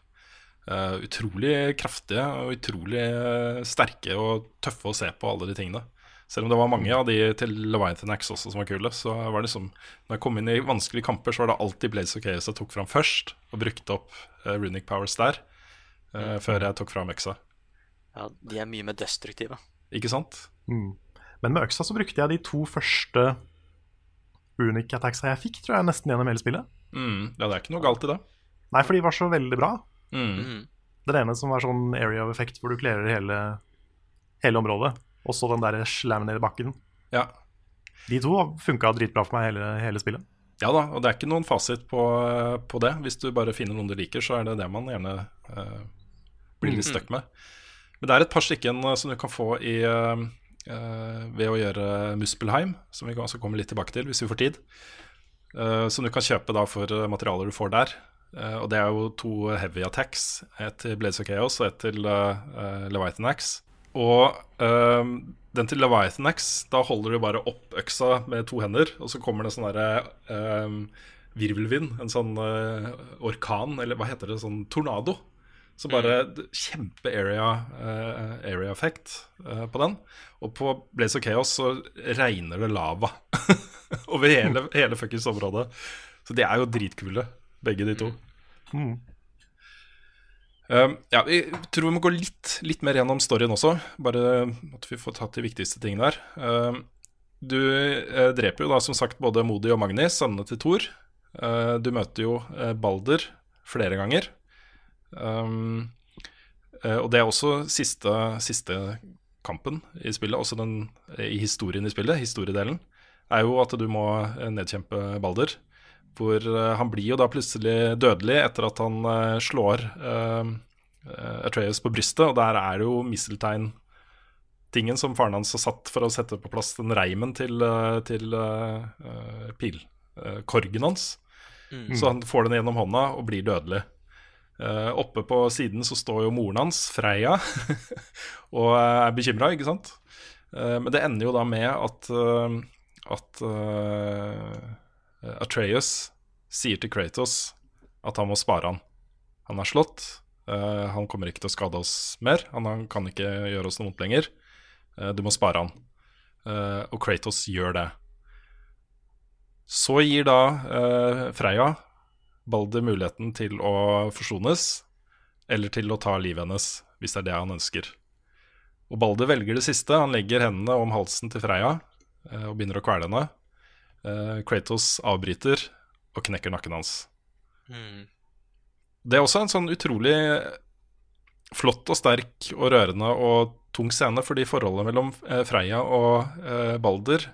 Eh, utrolig kraftige og utrolig eh, sterke og tøffe å se på, alle de tingene. Selv om det var mange av de til Leviathan Axe også som var kule, så var det liksom Når jeg kom inn i vanskelige kamper, så var det alltid Blaze of Chaos jeg tok fram først, og brukte opp uh, Runic Powers der, eh, før jeg tok fram øksa. Ja, de er mye mer destruktive. Ikke sant? Mm. Men med øksa så brukte jeg de to første runic attacks jeg fikk, tror jeg, nesten gjennom hele spillet. Mm, ja, det er ikke noe galt i det. Nei, for de var så veldig bra. Mm. Mhm. Den ene som var sånn area of effect, hvor du klarer hele, hele området. Og så den der slammen ned i bakken. Ja. De to funka dritbra for meg hele, hele spillet. ja da, og det er ikke noen fasit på, på det. Hvis du bare finner noen du liker, så er det det man gjerne eh, blir litt stuck med. Men det er et par stykken eh, som du kan få i eh, ved å gjøre Muspelheim, som vi skal komme litt tilbake til hvis vi får tid. Eh, som du kan kjøpe da for eh, materialer du får der. Eh, og det er jo to heavy attacks. Et til Blades of Chaos og et til eh, eh, Leviathan Axe. Og eh, den til Leviathan Axe, da holder du bare opp øksa med to hender, og så kommer det sånn derre eh, virvelvind, en sånn eh, orkan, eller hva heter det, sånn tornado. Så bare kjempe-area eh, area effect eh, på den. Og på Blaze of Chaos så regner det lava over hele, hele fuckings området. Så de er jo dritkule, begge de to. Mm. Um, ja, Jeg tror vi må gå litt, litt mer gjennom storyen også, bare at vi får tatt de viktigste tingene der. Um, du eh, dreper jo da som sagt både Modi og Magni, sønnene til Thor. Uh, du møter jo eh, Balder flere ganger. Um, og det er også siste, siste kampen i spillet, også den, i historien i spillet, historiedelen, er jo at du må eh, nedkjempe Balder. Hvor eh, han blir jo da plutselig dødelig etter at han slår uh, Atreas Atreus på brystet, og der er det jo misteltein-tingen som faren hans har satt for å sette på plass den reimen til, til uh, pilkorgen hans. Mm. Så han får den gjennom hånda og blir dødelig. Eh, oppe på siden så står jo moren hans, Freya, og er bekymra, ikke sant? Uh, men det ender jo da med at, uh, at Atreus sier til Kratos at han må spare han. Han er slått. han kommer ikke til å skade oss mer. Han, han kan ikke gjøre oss noe vondt lenger. Du må spare han. Og Kratos gjør det. Så gir da Freya Balder muligheten til å forsones, eller til å ta livet hennes, hvis det er det han ønsker. Og Balder velger det siste. Han legger hendene om halsen til Freya eh, og begynner å kvele henne. Eh, Kratos avbryter og knekker nakken hans. Mm. Det er også en sånn utrolig flott og sterk og rørende og tung scene, fordi forholdet mellom eh, Freya og Balder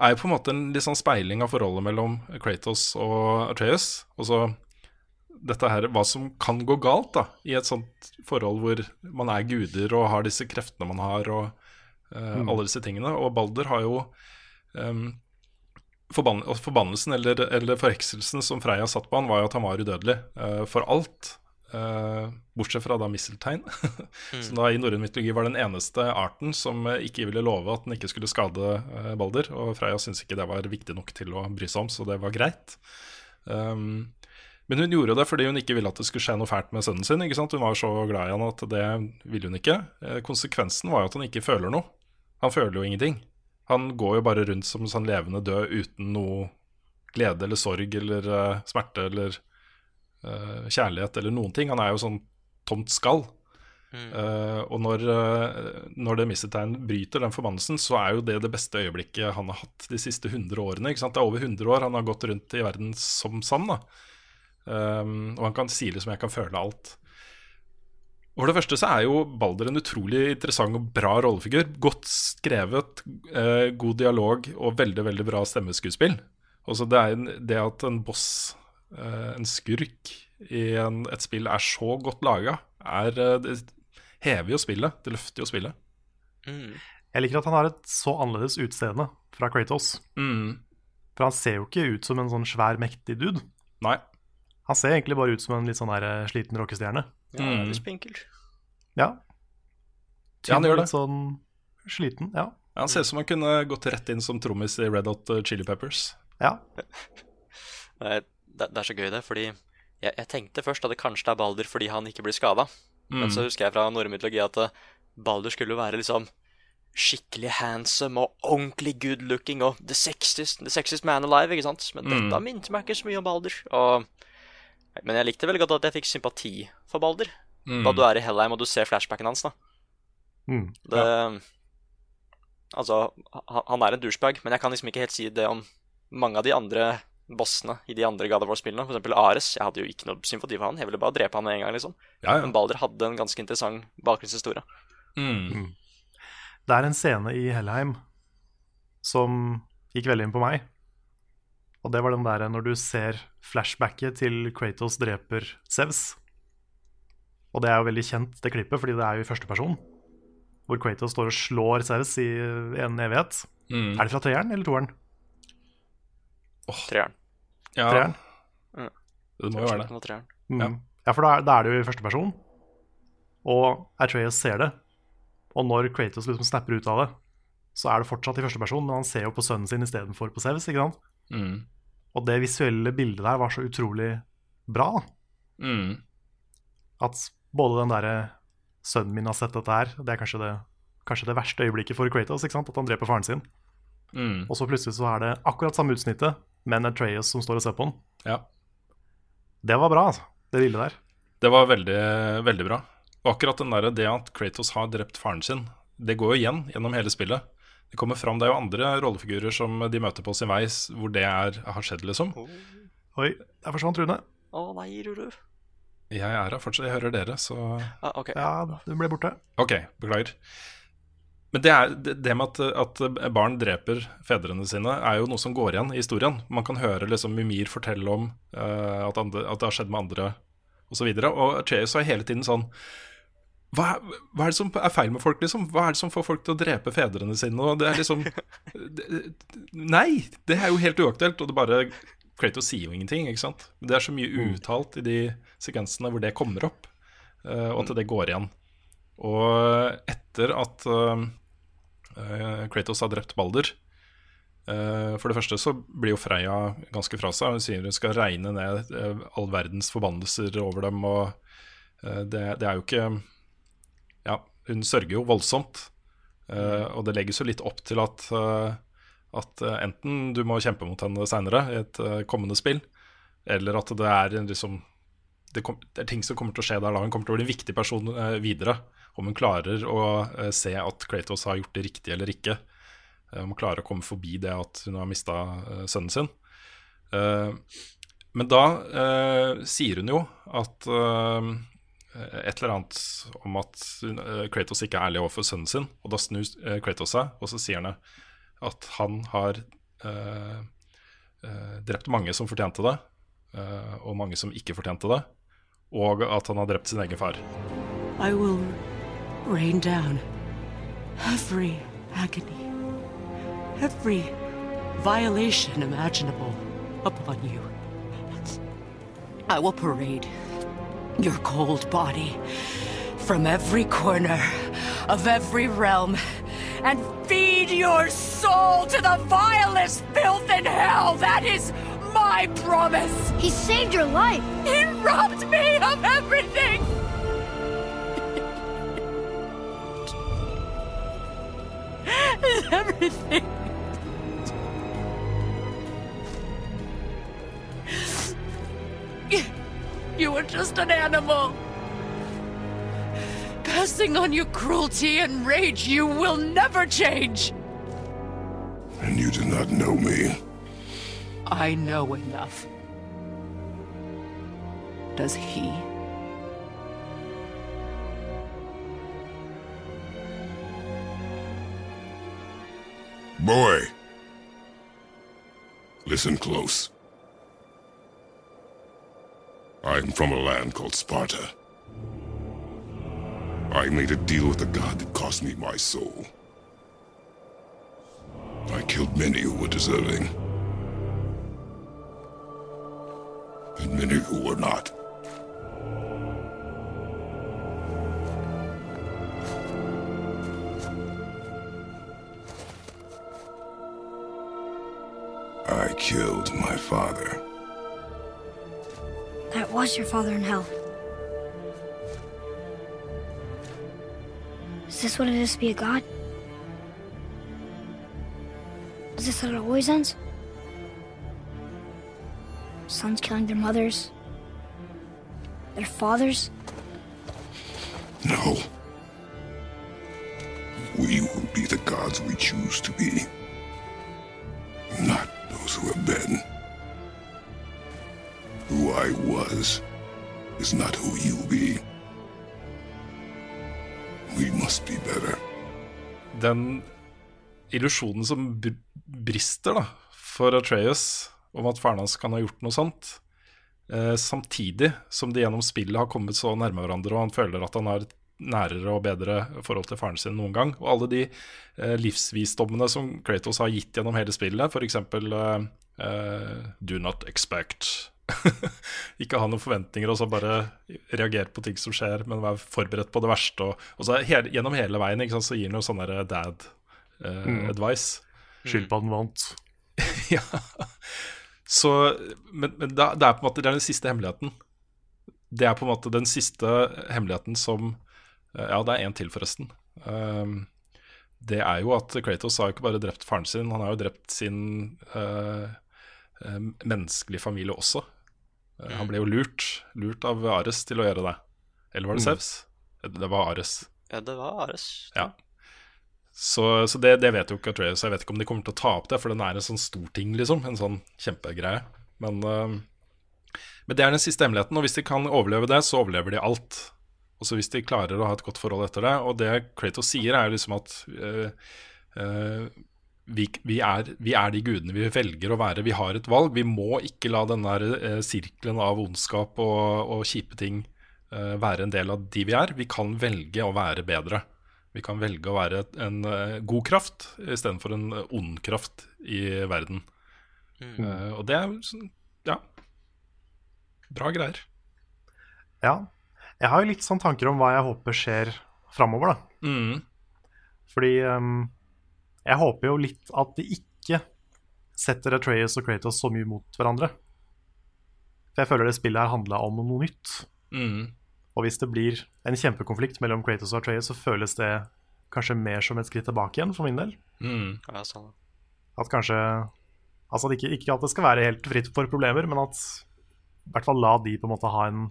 er jo på en måte en litt sånn speiling av forholdet mellom Kratos og Atreus. Og så dette her, hva som kan gå galt da, i et sånt forhold hvor man er guder og har disse kreftene man har, og uh, Mm. alle disse tingene. Og Balder har jo um, forbann Forbannelsen eller, eller forhekselsen som Freya satt på han, var jo at han var udødelig uh, for alt. Eh, bortsett fra da misteltein, som da i norrøn mytologi var den eneste arten som eh, ikke ville love at den ikke skulle skade uh, Balder. Og Freya syntes ikke det var viktig nok til å bry seg om, så det var greit. Um, men hun gjorde det fordi hun ikke ville at det skulle skje noe fælt med sønnen sin. ikke sant? Hun var så glad i han at det ville hun ikke. Uh, konsekvensen var jo at han ikke føler noe. Han føler jo ingenting. Han går jo bare rundt som en sånn levende død uten noe glede eller sorg eller smerte eller eh, kjærlighet eller noen ting. Han er jo sånn tomt skall. Eh, og når, uh, når det mistetegn bryter den forbannelsen, så er jo det det beste øyeblikket han har hatt de siste 100 årene. Ikke sant? Det er over 100 år han har gått rundt i verden som sann. Um, og han kan si som 'jeg kan føle alt'. Og For det første så er jo Balder en utrolig interessant og bra rollefigur. Godt skrevet, eh, god dialog og veldig veldig bra stemmeskuespill. Også det, er en, det at en boss, en skurk, i en, et spill er så godt laga, er eh, Det hever jo spillet. Det løfter jo spillet. Mm. Jeg liker at han har et så annerledes utseende fra Kratos. Mm. For han ser jo ikke ut som en sånn svær, mektig dude. Nei. Han ser egentlig bare ut som en litt sånn der eh, sliten rockestjerne. Ja, Mm. spinkel. Ja. Ja, han gjør det. Litt sånn sliten, ja. Ja, Han ser ut som han kunne gått rett inn som trommis i Red Hot eh, Chili Peppers. Ja. Det er, det det er så gøy, det, fordi jeg, jeg tenkte først at det kanskje er Balder fordi han ikke blir skada. Men Mm. så husker jeg fra norrøn mytologi at eh, Balder skulle være liksom skikkelig handsome og ordentlig good looking og the sexiest, the sexiest man alive, ikke sant? Men Mm. dette minte meg ikke så mye om Balder. Og, men jeg likte veldig godt at jeg fikk sympati for Balder. Mm. Da du er i Hellheim og du ser flashbacken hans, da. Mm. Det, Altså, han, han er en douchebag, men jeg kan liksom ikke helt si det om mange av de andre bossene i de andre God of War-spillene. For eksempel Ares. Jeg hadde jo ikke noe sympati for han. Jeg ville bare drepe han med en gang, liksom. Ja, ja. Men Balder hadde en ganske interessant bakgrunnshistorie. Mm. Det er en scene i Hellheim som gikk veldig inn på meg. Og det var den der når du ser flashbacket til Kratos dreper Sevs. Og det er jo veldig kjent, det klippet, fordi det er jo i første person. Hvor Kratos står og slår Sevs i en evighet. Mm. Er det fra treeren eller toeren? Treeren. Ja, Treeren. det må jo være det. Mm. Ja. Ja. for da er, da er det jo i første person. Og Atreus ser det. Og når Kratos liksom snapper ut av det, så er det fortsatt i første person, men han ser jo på sønnen sin istedenfor på Sevs. ikke sant? Mm. Og det visuelle bildet der var så utrolig bra. da. Mm. At både den derre Sønnen min har sett dette her, det er kanskje det, kanskje det verste øyeblikket for Kratos. ikke sant? At han dreper faren sin. Mm. Og så plutselig så er det akkurat samme utsnittet, men Atreas som står og ser på den. Ja. Det var bra, altså. Det lille der. Det var veldig, veldig bra. Og akkurat den der, det at Kratos har drept faren sin, det går jo igjen gjennom hele spillet. Det kommer fram, det er jo andre rollefigurer som de møter på sin vei hvor det er, har skjedd, liksom. Oi, der forsvant Rune. Å nei, Ruru. Jeg er her fortsatt, jeg hører dere, så Ah, okay. Ja, du ble borte. Ok, beklager. Men det, er, det, med at, at barn dreper fedrene sine, er jo noe som går igjen i historien. Man kan høre liksom Mimir fortelle om uh, at, andre, at det har skjedd med andre, osv. Og, og Atreus er hele tiden sånn hva, hva er det som er feil med folk, liksom? Hva er det som får folk til å drepe fedrene sine? Og det er liksom det, Nei! Det er jo helt uaktuelt. Og det bare Kratos sier jo ingenting, ikke sant? Det er så mye uuttalt i de sekvensene hvor det kommer opp, uh, og at det går igjen. Og etter at eh, eh, Kratos har drept Balder eh, For det første så blir jo Freya ganske fra seg. Hun sier hun skal regne ned all verdens forbannelser over dem. Og det, det er jo ikke Ja, hun sørger jo voldsomt. Uh, og det legges jo litt opp til at, uh, at enten du må kjempe mot henne seinere i et uh, kommende spill, eller at det er liksom det, kom, det er ting som kommer til å skje der da. Hun kommer til å bli en viktig person videre. Om hun klarer å eh, se at Kratos har gjort det riktig eller ikke. Eh, om hun klarer å komme forbi det at hun har mista sønnen sin. Eh, men da eh, sier hun jo at eh, et eller annet om at eh, Kratos ikke er ærlig overfor sønnen sin. Og da snur eh, Kratos seg, og så sier han at han har eh, eh, drept mange som fortjente det, eh, og mange som ikke fortjente det. Og at han har drept sin egen far. I will rain down every agony, every violation imaginable upon you. I will parade your cold body from every corner of every realm and feed your soul to the vilest filth in hell. That is my promise. He saved your life. He robbed me of everything. everything. You were just an animal. Passing on your cruelty and rage, you will never change. And you do not know me. I know enough. Does he? Boy. Listen close. I'm from a land called Sparta. I made a deal with the god that cost me my soul. I killed many who were deserving. And many who were not. I killed my father. That was your father in hell. Is this what it is to be a god? Is this how it always ends? Sons killing their mothers? Their fathers? Illusjonen som brister da, for Atreus om at faren hans kan ha gjort noe sånt, eh, samtidig som de gjennom spillet har kommet så nærme hverandre, og han føler at han har et nærere og bedre forhold til faren sin noen gang. Og alle de eh, livsvisdommene som Kratos har gitt gjennom hele spillet, f.eks. Eh, eh, Do not expect. ikke ha noen forventninger og så bare reagere på ting som skjer, men være forberedt på det verste. Og, og så hele, Gjennom hele veien sant, så gir han jo sånn der dad Mm. advice. Skilpadden vant. ja. Så, men men da, det er på en måte det er den siste hemmeligheten. Det er på en måte den siste hemmeligheten som eh, Ja, det er én til, forresten. Um, det er jo at Kratos har jo ikke bare drept faren sin, han har jo drept sin uh, menneskelige familie også. Eh, Han ble jo lurt, lurt av Ares til å gjøre det. Eller var det Mm. Sevs? Det var Ares. Ja, det var Ares. Ja. Så, så det, det vet jo ikke Atreas. Jeg vet ikke om de kommer til å ta opp det, for den er en sånn stor ting, liksom. En sånn kjempegreie. Men, uh, men det er den siste hemmeligheten, og hvis de kan overleve det, så overlever de alt. Og så hvis de klarer å ha et godt forhold etter det. Og det Kratos sier, er liksom at uh, uh, vi, vi, er, vi er de gudene vi velger å være. Vi har et valg. Vi må ikke la den der sirkelen av ondskap og, og kjipe ting være en del av de vi er. Vi kan velge å være bedre. Vi kan velge å være en eh, god kraft istedenfor en ond kraft i verden. Eh, og det er sånn, ja Bra greier. Ja. Jeg har jo litt sånn tanker om hva jeg håper skjer framover, da. Mm. Fordi um, jeg håper jo litt at de ikke setter Atreas og Kratos så mye mot hverandre. For jeg føler det spillet her handla om noe nytt. Mm. Og hvis det blir en kjempekonflikt mellom Kratos og Atreas, så føles det kanskje mer som et skritt tilbake igjen, for min del. Mm. Ja, sånn. At kanskje Altså at ikke, ikke at det skal være helt fritt for problemer, men at i hvert fall la de på en måte ha en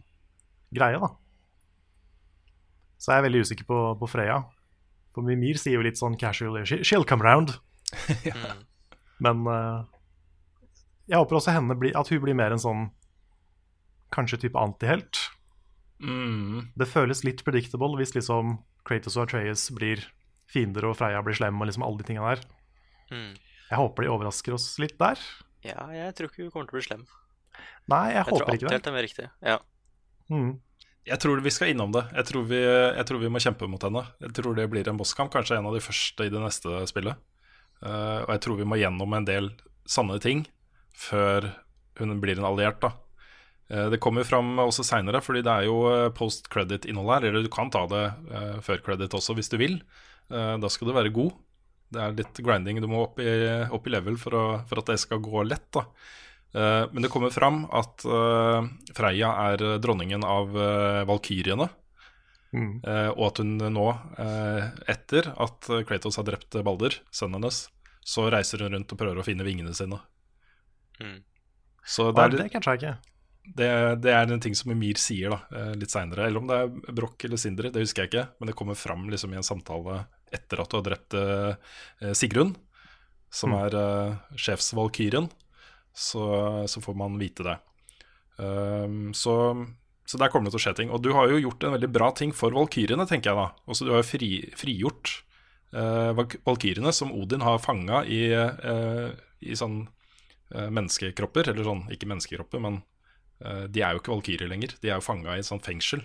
greie, da. Så jeg er veldig usikker på, på Freya. For Mimir sier jo litt sånn casually She'll come round. Men uh, jeg håper også henne blir, at hun blir mer en sånn Kanskje type antihelt. Mm. Det føles litt predictable hvis liksom Kratos og Atreas blir fiender og Freya blir slem og liksom alle de tinga der. Mm. Jeg håper de overrasker oss litt der. Ja, jeg tror ikke hun kommer til å bli slem. Nei, jeg, Jeg tror håper ikke det. antihelt er mer riktig. Ja. Mm. Jeg tror vi skal innom det. Jeg tror, vi, jeg tror vi må kjempe mot henne. Jeg tror det blir en bosskamp, kanskje en av de første i det neste spillet. Uh, og jeg tror vi må gjennom en del sanne ting før hun blir en alliert. da. Eh, det kommer fram også seinere, fordi det er jo eh, post credit-innhold her. Eller du kan ta det eh, før credit også, hvis du vil. Eh, da skal du være god. Det er litt grinding. Du må opp i, opp i level for, å, for at det skal gå lett. da. Eh, men det kommer fram at eh, Freya er dronningen av uh, valkyrjene. Mm. Eh, og at hun nå, eh, etter at Kratos har drept Balder, sønnen hennes, så reiser hun rundt og prøver å finne vingene sine. Mm. Så det er er, det kanskje jeg ikke. Det, det er en ting som Emir sier da, eh, litt seinere. Eller om det er Broch eller Sindre, det husker jeg ikke. Men det kommer fram liksom, i en samtale etter at du har drept eh, Sigrun, som Mm. er uh, sjefsvalkyrien. Så, så får man vite det. Um, så, så der kommer det til å skje ting. Og du har jo gjort en veldig bra ting for valkyriene, tenker jeg da. Også du har jo fri, frigjort uh, valk- valkyriene som Odin har fanga i, eh, i sånn eh, menneskekropper. Eller sånn, ikke menneskekropper, men eh, de er jo ikke valkyrjer lenger. De er jo fanga i et sånt fengsel.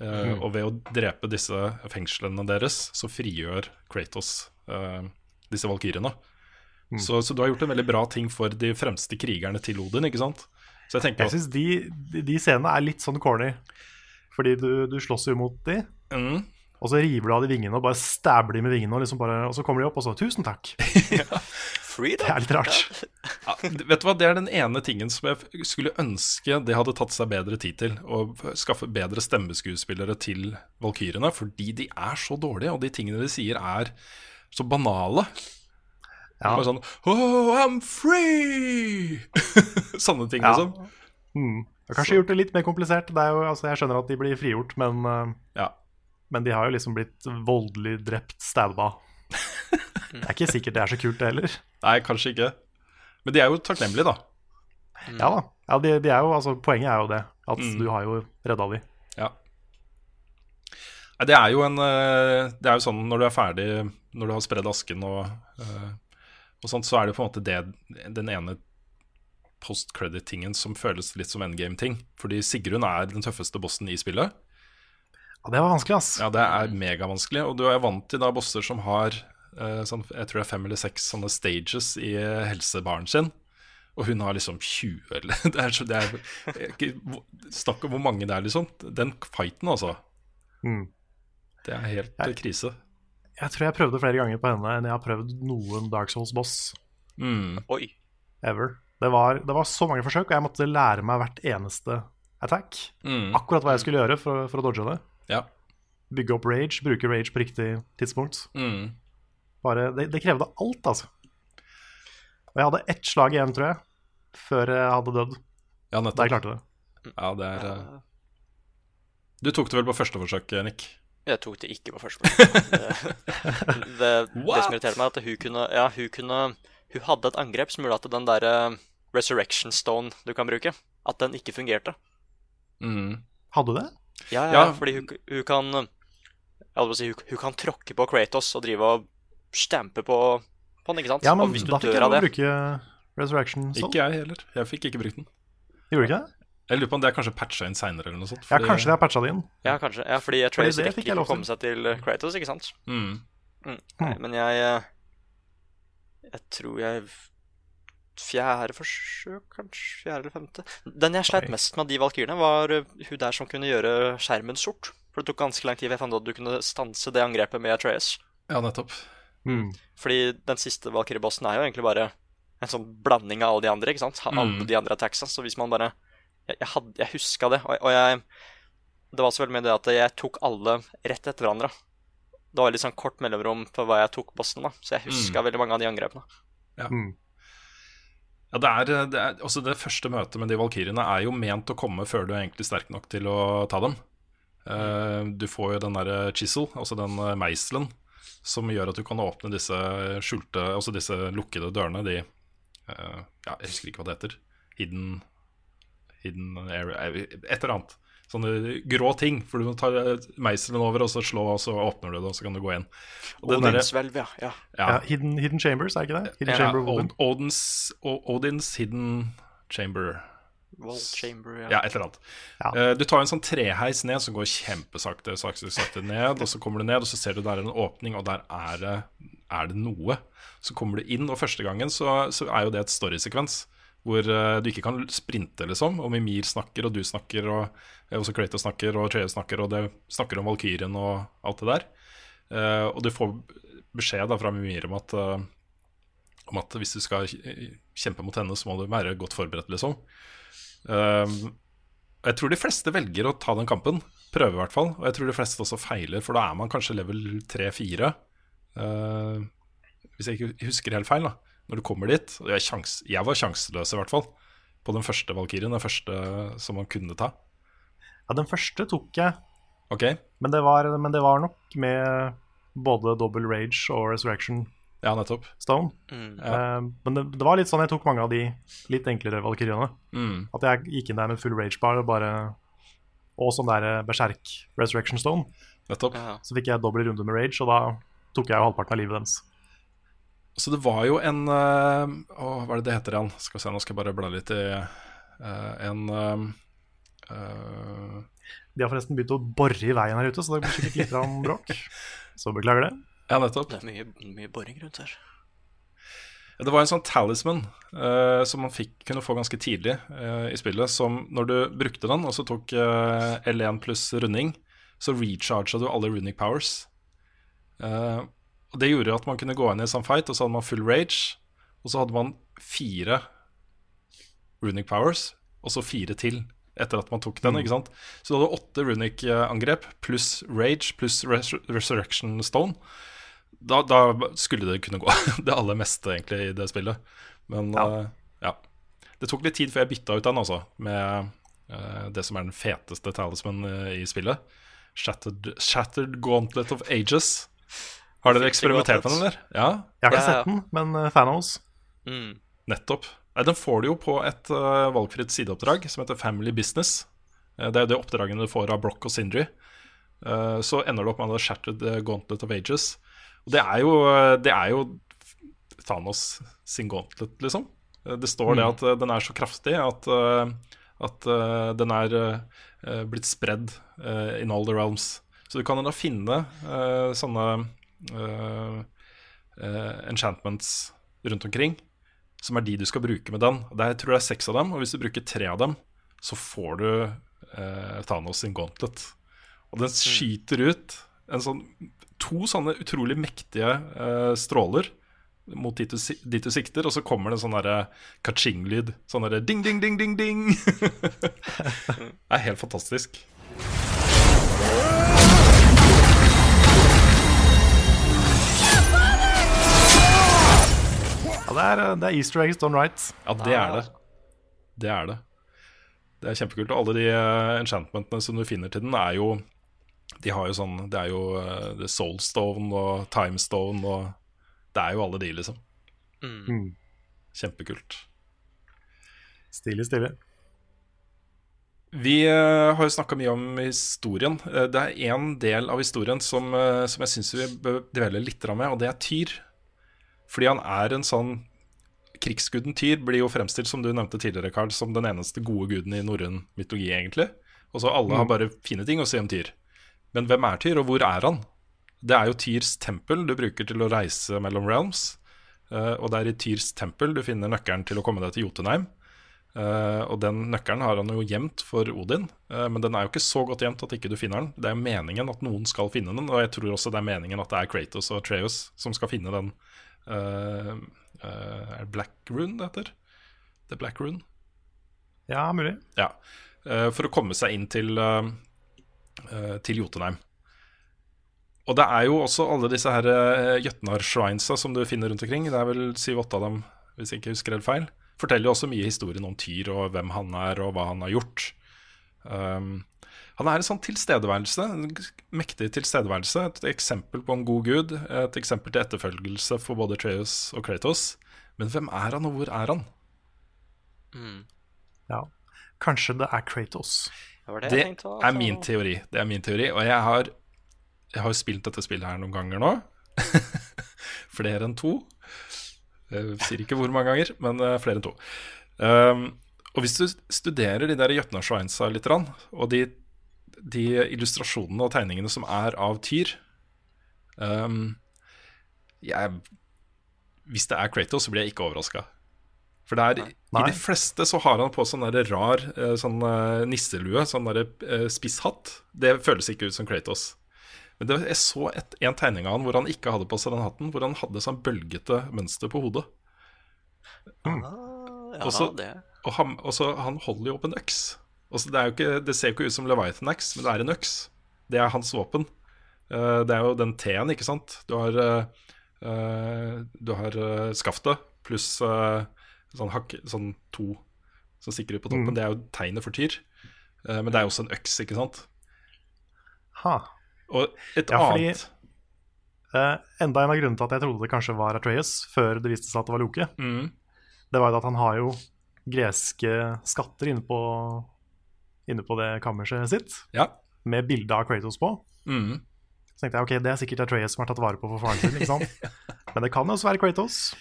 Eh, Mhm. Og ved å drepe disse fengslene deres, så frigjør Kratos eh, disse valkyrene. Mm. Så, så du har gjort en veldig bra ting for de fremste krigerne til Odin, ikke sant? Så jeg tenker Jeg syns de, de scenene er litt sånn corny. Fordi du, du slåss jo mot de, Mm. Og så river du av de vingene og bare stabber de med vingene, og, liksom bare, og så kommer de opp og så 'tusen takk'. Freedom! Det er litt rart. Ja, vet du hva, Det er den ene tingen som jeg skulle ønske det hadde tatt seg bedre tid til. Å skaffe bedre stemmeskuespillere til valkyrene, fordi de er så dårlige, og de tingene de sier, er så banale. Ja. Bare sånn Oh, I'm free! Sånne ting, Ja. liksom. Mm. Jeg har kanskje gjort det litt mer komplisert. Det er jo, altså, jeg skjønner at de blir frigjort, men, uh, Ja. Men de har jo liksom blitt voldelig drept, stabba. Det er ikke sikkert det er så kult, det heller. Nei, kanskje ikke. Men de er jo takknemlige, da. Ja da. Ja, de, de er jo, altså, poenget er jo det. At Mm. du har jo redda de. Ja. Det er jo en eh, Det er jo sånn når du er ferdig, når du har spredd asken og, eh, og sånt, så er det på en måte det, den ene post credit-tingen som føles litt som endgame-ting. Fordi Sigrun er den tøffeste bossen i spillet. Ja, det var vanskelig, ass. Ja, det er megavanskelig. Og du er vant til da bosser som har eh, sånn, jeg tror det er fem eller seks sånne stages i eh, helsebaren sin. Og hun har liksom 20 eller Det er, så, det er ikke, Snakk om hvor mange det er, liksom. Den fighten, altså. Mm. Det er helt jeg, krise. Jeg tror jeg prøvde flere ganger på henne enn jeg har prøvd noen Dark Souls-boss Mm. Oi. ever. Det var, det var så mange forsøk, og jeg måtte lære meg hvert eneste attack. Mm. Akkurat hva jeg skulle gjøre for, for å dodge det. Ja. Bygge opp rage, bruke rage på riktig tidspunkt. Mm. Bare, det, det krevde alt, altså. Og jeg hadde ett slag igjen, tror jeg, før jeg hadde dødd. Ja, nettopp. Da jeg klarte det. Ja, det er ja. Du tok det vel på første forsøk, Nick? Jeg tok det ikke på første forsøk. det, det, det som irriterer meg, er at hun kunne Ja, hun kunne Hun hadde et angrep som gjorde at den derre Resurrection Stone du kan bruke, at den ikke fungerte. Mm. Hadde du det? Ja, ja, Ja. fordi hun, hun kan Jeg holdt på å si, hun, hun kan tråkke på Kratos og drive og stampe på, på den, ikke sant? Ja, men og hvis du da fikk dør jeg av bruke Resurrection sånn. Ikke jeg heller. Jeg fikk ikke brukt den. Gjorde du ikke det? Jeg lurer på om det er kanskje patcha inn seinere eller noe sånt. Ja, kanskje det er patcha det inn. Ja, kanskje. Ja, fordi Fordi Atreus det rekker ikke å komme seg til Kratos, ikke sant? Mm. Mm. Nei, men jeg eh, Jeg tror jeg Fjerde forsøk, kanskje? Fjerde eller femte? Den jeg sleit mest med av de valkyrene, var eh, hun der som kunne gjøre skjermen sort. For det tok ganske lang tid før jeg fant ut at du kunne stanse det angrepet med Atreus. Ja, nettopp. Mm. Fordi den siste valkyrebossen er jo egentlig bare en sånn blanding av alle de andre, ikke sant? Alle Mm. de andre attacksa. Så hvis man bare Jeg, jeg, hadde, jeg huska det, og, og jeg Det var så veldig mye det at jeg tok alle rett etter hverandre. Det var litt sånn kort mellomrom på hva jeg tok bossen, da. Så jeg huska Mm. veldig mange av de angrepene. Ja. Mm. Ja, det er, det er også det første møtet med de valkyrjene er jo ment å komme før du er egentlig sterk nok til å ta dem. Uh, du får jo den derre chisel, altså den eh, meiselen, som gjør at du kan åpne disse skjulte, altså disse lukkede dørene, de uh, Ja, jeg husker ikke hva det heter. Hidden Hidden area Et eller annet. Sånne grå ting. For du må ta eh, meiselen over, og så slå, og så åpner du det, og så kan du gå inn. Og Odinshvelv, ja. ja. ja, Ja, hidden, hidden Chambers, er ikke det? Hidden ja, Chamber of Odin. Od- Odins, Odins Hidden Chamber. Wall Chamber, ja. Ja, et eller annet. Ja. Eh, du tar en sånn treheis ned som går kjempesakte sakte, sakte ned, og så kommer du ned, og så ser du der er en åpning, og der er det, er det noe. Så kommer du inn, og første gangen så, så er jo det et storysekvens. Hvor eh, du ikke kan sprinte, liksom. Og Mimir snakker, og du snakker, og eh, også Kratos snakker, og Treus snakker, og det snakker om Valkyrien og alt det der. Uh, og du får beskjed da fra Mimir om at, uh, om at hvis du skal kjempe mot henne, så må du være godt forberedt, liksom. Uh, jeg tror de fleste velger å ta den kampen. Prøve, i hvert fall. Og jeg tror de fleste også feiler, for da er man kanskje level 3-4. Uh, hvis jeg ikke husker helt feil, da. Når du kommer dit. Og jeg, sjans, jeg var sjanseløs, i hvert fall. På den første Valkyrien. Den første som man kunne ta. Ja, den første tok jeg, Ok, men det var, men det var nok med både Double Rage og Resurrection ja, nettopp. Stone. Mm. Uh, men det, det var litt sånn jeg tok mange av de litt enklere valkyriene. Mm. At jeg gikk inn der med full rage bar og bare Og sånn der eh, berserk Resurrection Stone. Nettopp. Ja. Så fikk jeg dobbel runde med rage, og da tok jeg jo halvparten av livet deres. Så det var jo en uh, å, Hva er det det heter igjen? Skal vi se, nå skal jeg bare bla litt i eh, En eh, eh, De har forresten begynt å bore i veien her ute, så det blir sikkert litt grann bråk. Så beklager det. Ja, nettopp. Det er mye, mye boring rundt her. Ja, Det var en sånn talisman eh, som man fikk, kunne få ganske tidlig eh, i spillet. Som når du brukte den, og så tok eh, L1 pluss runding, så recharga du alle runic powers. Eh, og Det gjorde at man kunne gå inn i en sånn fight, og så hadde man full rage. Og så hadde man fire runic powers, og så fire til etter at man tok den. ikke sant? Så du hadde åtte runic-angrep pluss rage pluss res resurrection stone. Da, da skulle det kunne gå det aller meste egentlig i det spillet. Men ja. ja. Det tok litt tid før jeg bytta ut den, altså, med uh, det som er den feteste talisman eh, i spillet. Shattered, Shattered Gauntlet of Ages. Har dere eksperimentert med den, eller? Ja, Jeg har ikke Ja, ja. sett den, men uh, Thanos Mm. nettopp. Nei, den får du jo på et uh, valgfritt sideoppdrag som heter Family Business. Uh, det er jo det oppdragene du får av Brock og Sindri. Uh, så ender du opp med The Shattered eh, Gauntlet of Ages. Og det er jo, det er jo Thanos sin gauntlet, liksom. Eh, Det står det at eh, den er så kraftig at, eh, at eh, den er eh, blitt spredd eh, in all the realms. Så du kan da finne eh, sånne eh, eh, enchantments rundt omkring, som er de du skal bruke med den. Det er, jeg tror det er seks av dem, og hvis du bruker tre av dem, så får du eh, Thanos sin gauntlet. Og den skyter ut en sånn, to sånne utrolig mektige eh, stråler mot dit du, dit du sikter, og så kommer det en sånn derre kaching-lyd. Sånn derre ding, ding, ding, ding, ding. det er helt fantastisk. Ja, det er, det er easter eggs done right. Ja, det er det. Det er det. Det er kjempekult. Og alle de eh, enchantmentene som du finner til den, er jo De har jo sånn Det er jo uh, The Soulstone og Timestone og Det er jo alle de, liksom. Mm. Kjempekult. Stilig, stilig. Vi uh, har jo snakka mye om historien. Uh, det er én del av historien som, uh, som jeg syns vi bør dvele litt med, og det er Tyr. Fordi han er en sånn Krigsguden Tyr blir jo fremstilt, som du nevnte tidligere, Karl, som den eneste gode guden i norrøn mytologi, egentlig. Og så alle har Mm. bare fine ting å si om Tyr. Men hvem er Tyr, og hvor er han? Det er jo Tyrs tempel du bruker til å reise mellom realms. Eh, og det er i Tyrs tempel du finner nøkkelen til å komme deg til Jotunheim. Eh, og den nøkkelen har han jo gjemt for Odin, eh, men den er jo ikke så godt gjemt at ikke du finner den. Det er meningen at noen skal finne den, og jeg tror også det er meningen at det er Kratos og Treus som skal finne den. Eh, uh, er det Black Rune det heter? The Black Rune? Ja, mulig. Ja. Uh, for å komme seg inn til, til Jotunheim. Og det er jo også alle disse her uh, Jøtnar-shrinesa som du finner rundt omkring. Det er vel syv-åtte av dem, hvis jeg ikke husker helt feil. Forteller jo også mye historien om Tyr og hvem han er og hva han har gjort. Um, han er en sånn tilstedeværelse, en mektig tilstedeværelse. Et eksempel på en god gud. Et eksempel til etterfølgelse for både Treus og Kratos. Men hvem er han, og hvor er han? Ja. Kanskje det er Kratos. Det det, Det jeg er min teori. Det er min teori Og jeg har, jeg har spilt dette spillet her noen ganger nå. flere enn to. Jeg sier ikke hvor mange ganger, men eh, flere enn to. Um, og hvis du studerer de der Jøtna Schweinza litt, og de, de illustrasjonene og tegningene som er av Tyr um, jeg, Hvis det er Kratos, så blir jeg ikke overraska. For det er, i de fleste så har han på sånn der rar eh, sånn eh, nisselue, sånn der eh, spisshatt. Det føles ikke ut som Kratos. Men det, jeg så et, en tegning av han hvor han ikke hadde på seg den hatten, hvor han hadde sånn bølgete mønster på hodet. Ah, ja, Og så- Og han, og så, han holder jo opp en øks. Og så det, er jo ikke, det ser jo ikke ut som Leviathan Axe, men det er en øks. Det er hans våpen. Uh, det er jo den T-en, ikke sant. Du har, eh, du har uh, skaftet pluss sånn, hakk, sånn to som stikker ut på toppen. Mm. Det er jo tegnet for tyr. Men det er jo også en øks, ikke sant. Ha. Og et Ja, fordi- annet Eh, enda en av grunnene til at jeg trodde det kanskje var Atreus, før det viste seg at det var Loke, Mm. det var jo at han har jo greske skatter inne på, inne på det kammerset sitt, Ja. med bilde av Kratos på. Mm. Så tenkte jeg ok, det er sikkert Atreas som har tatt vare på for faren sin. ikke sant? Men det kan også være Kratos,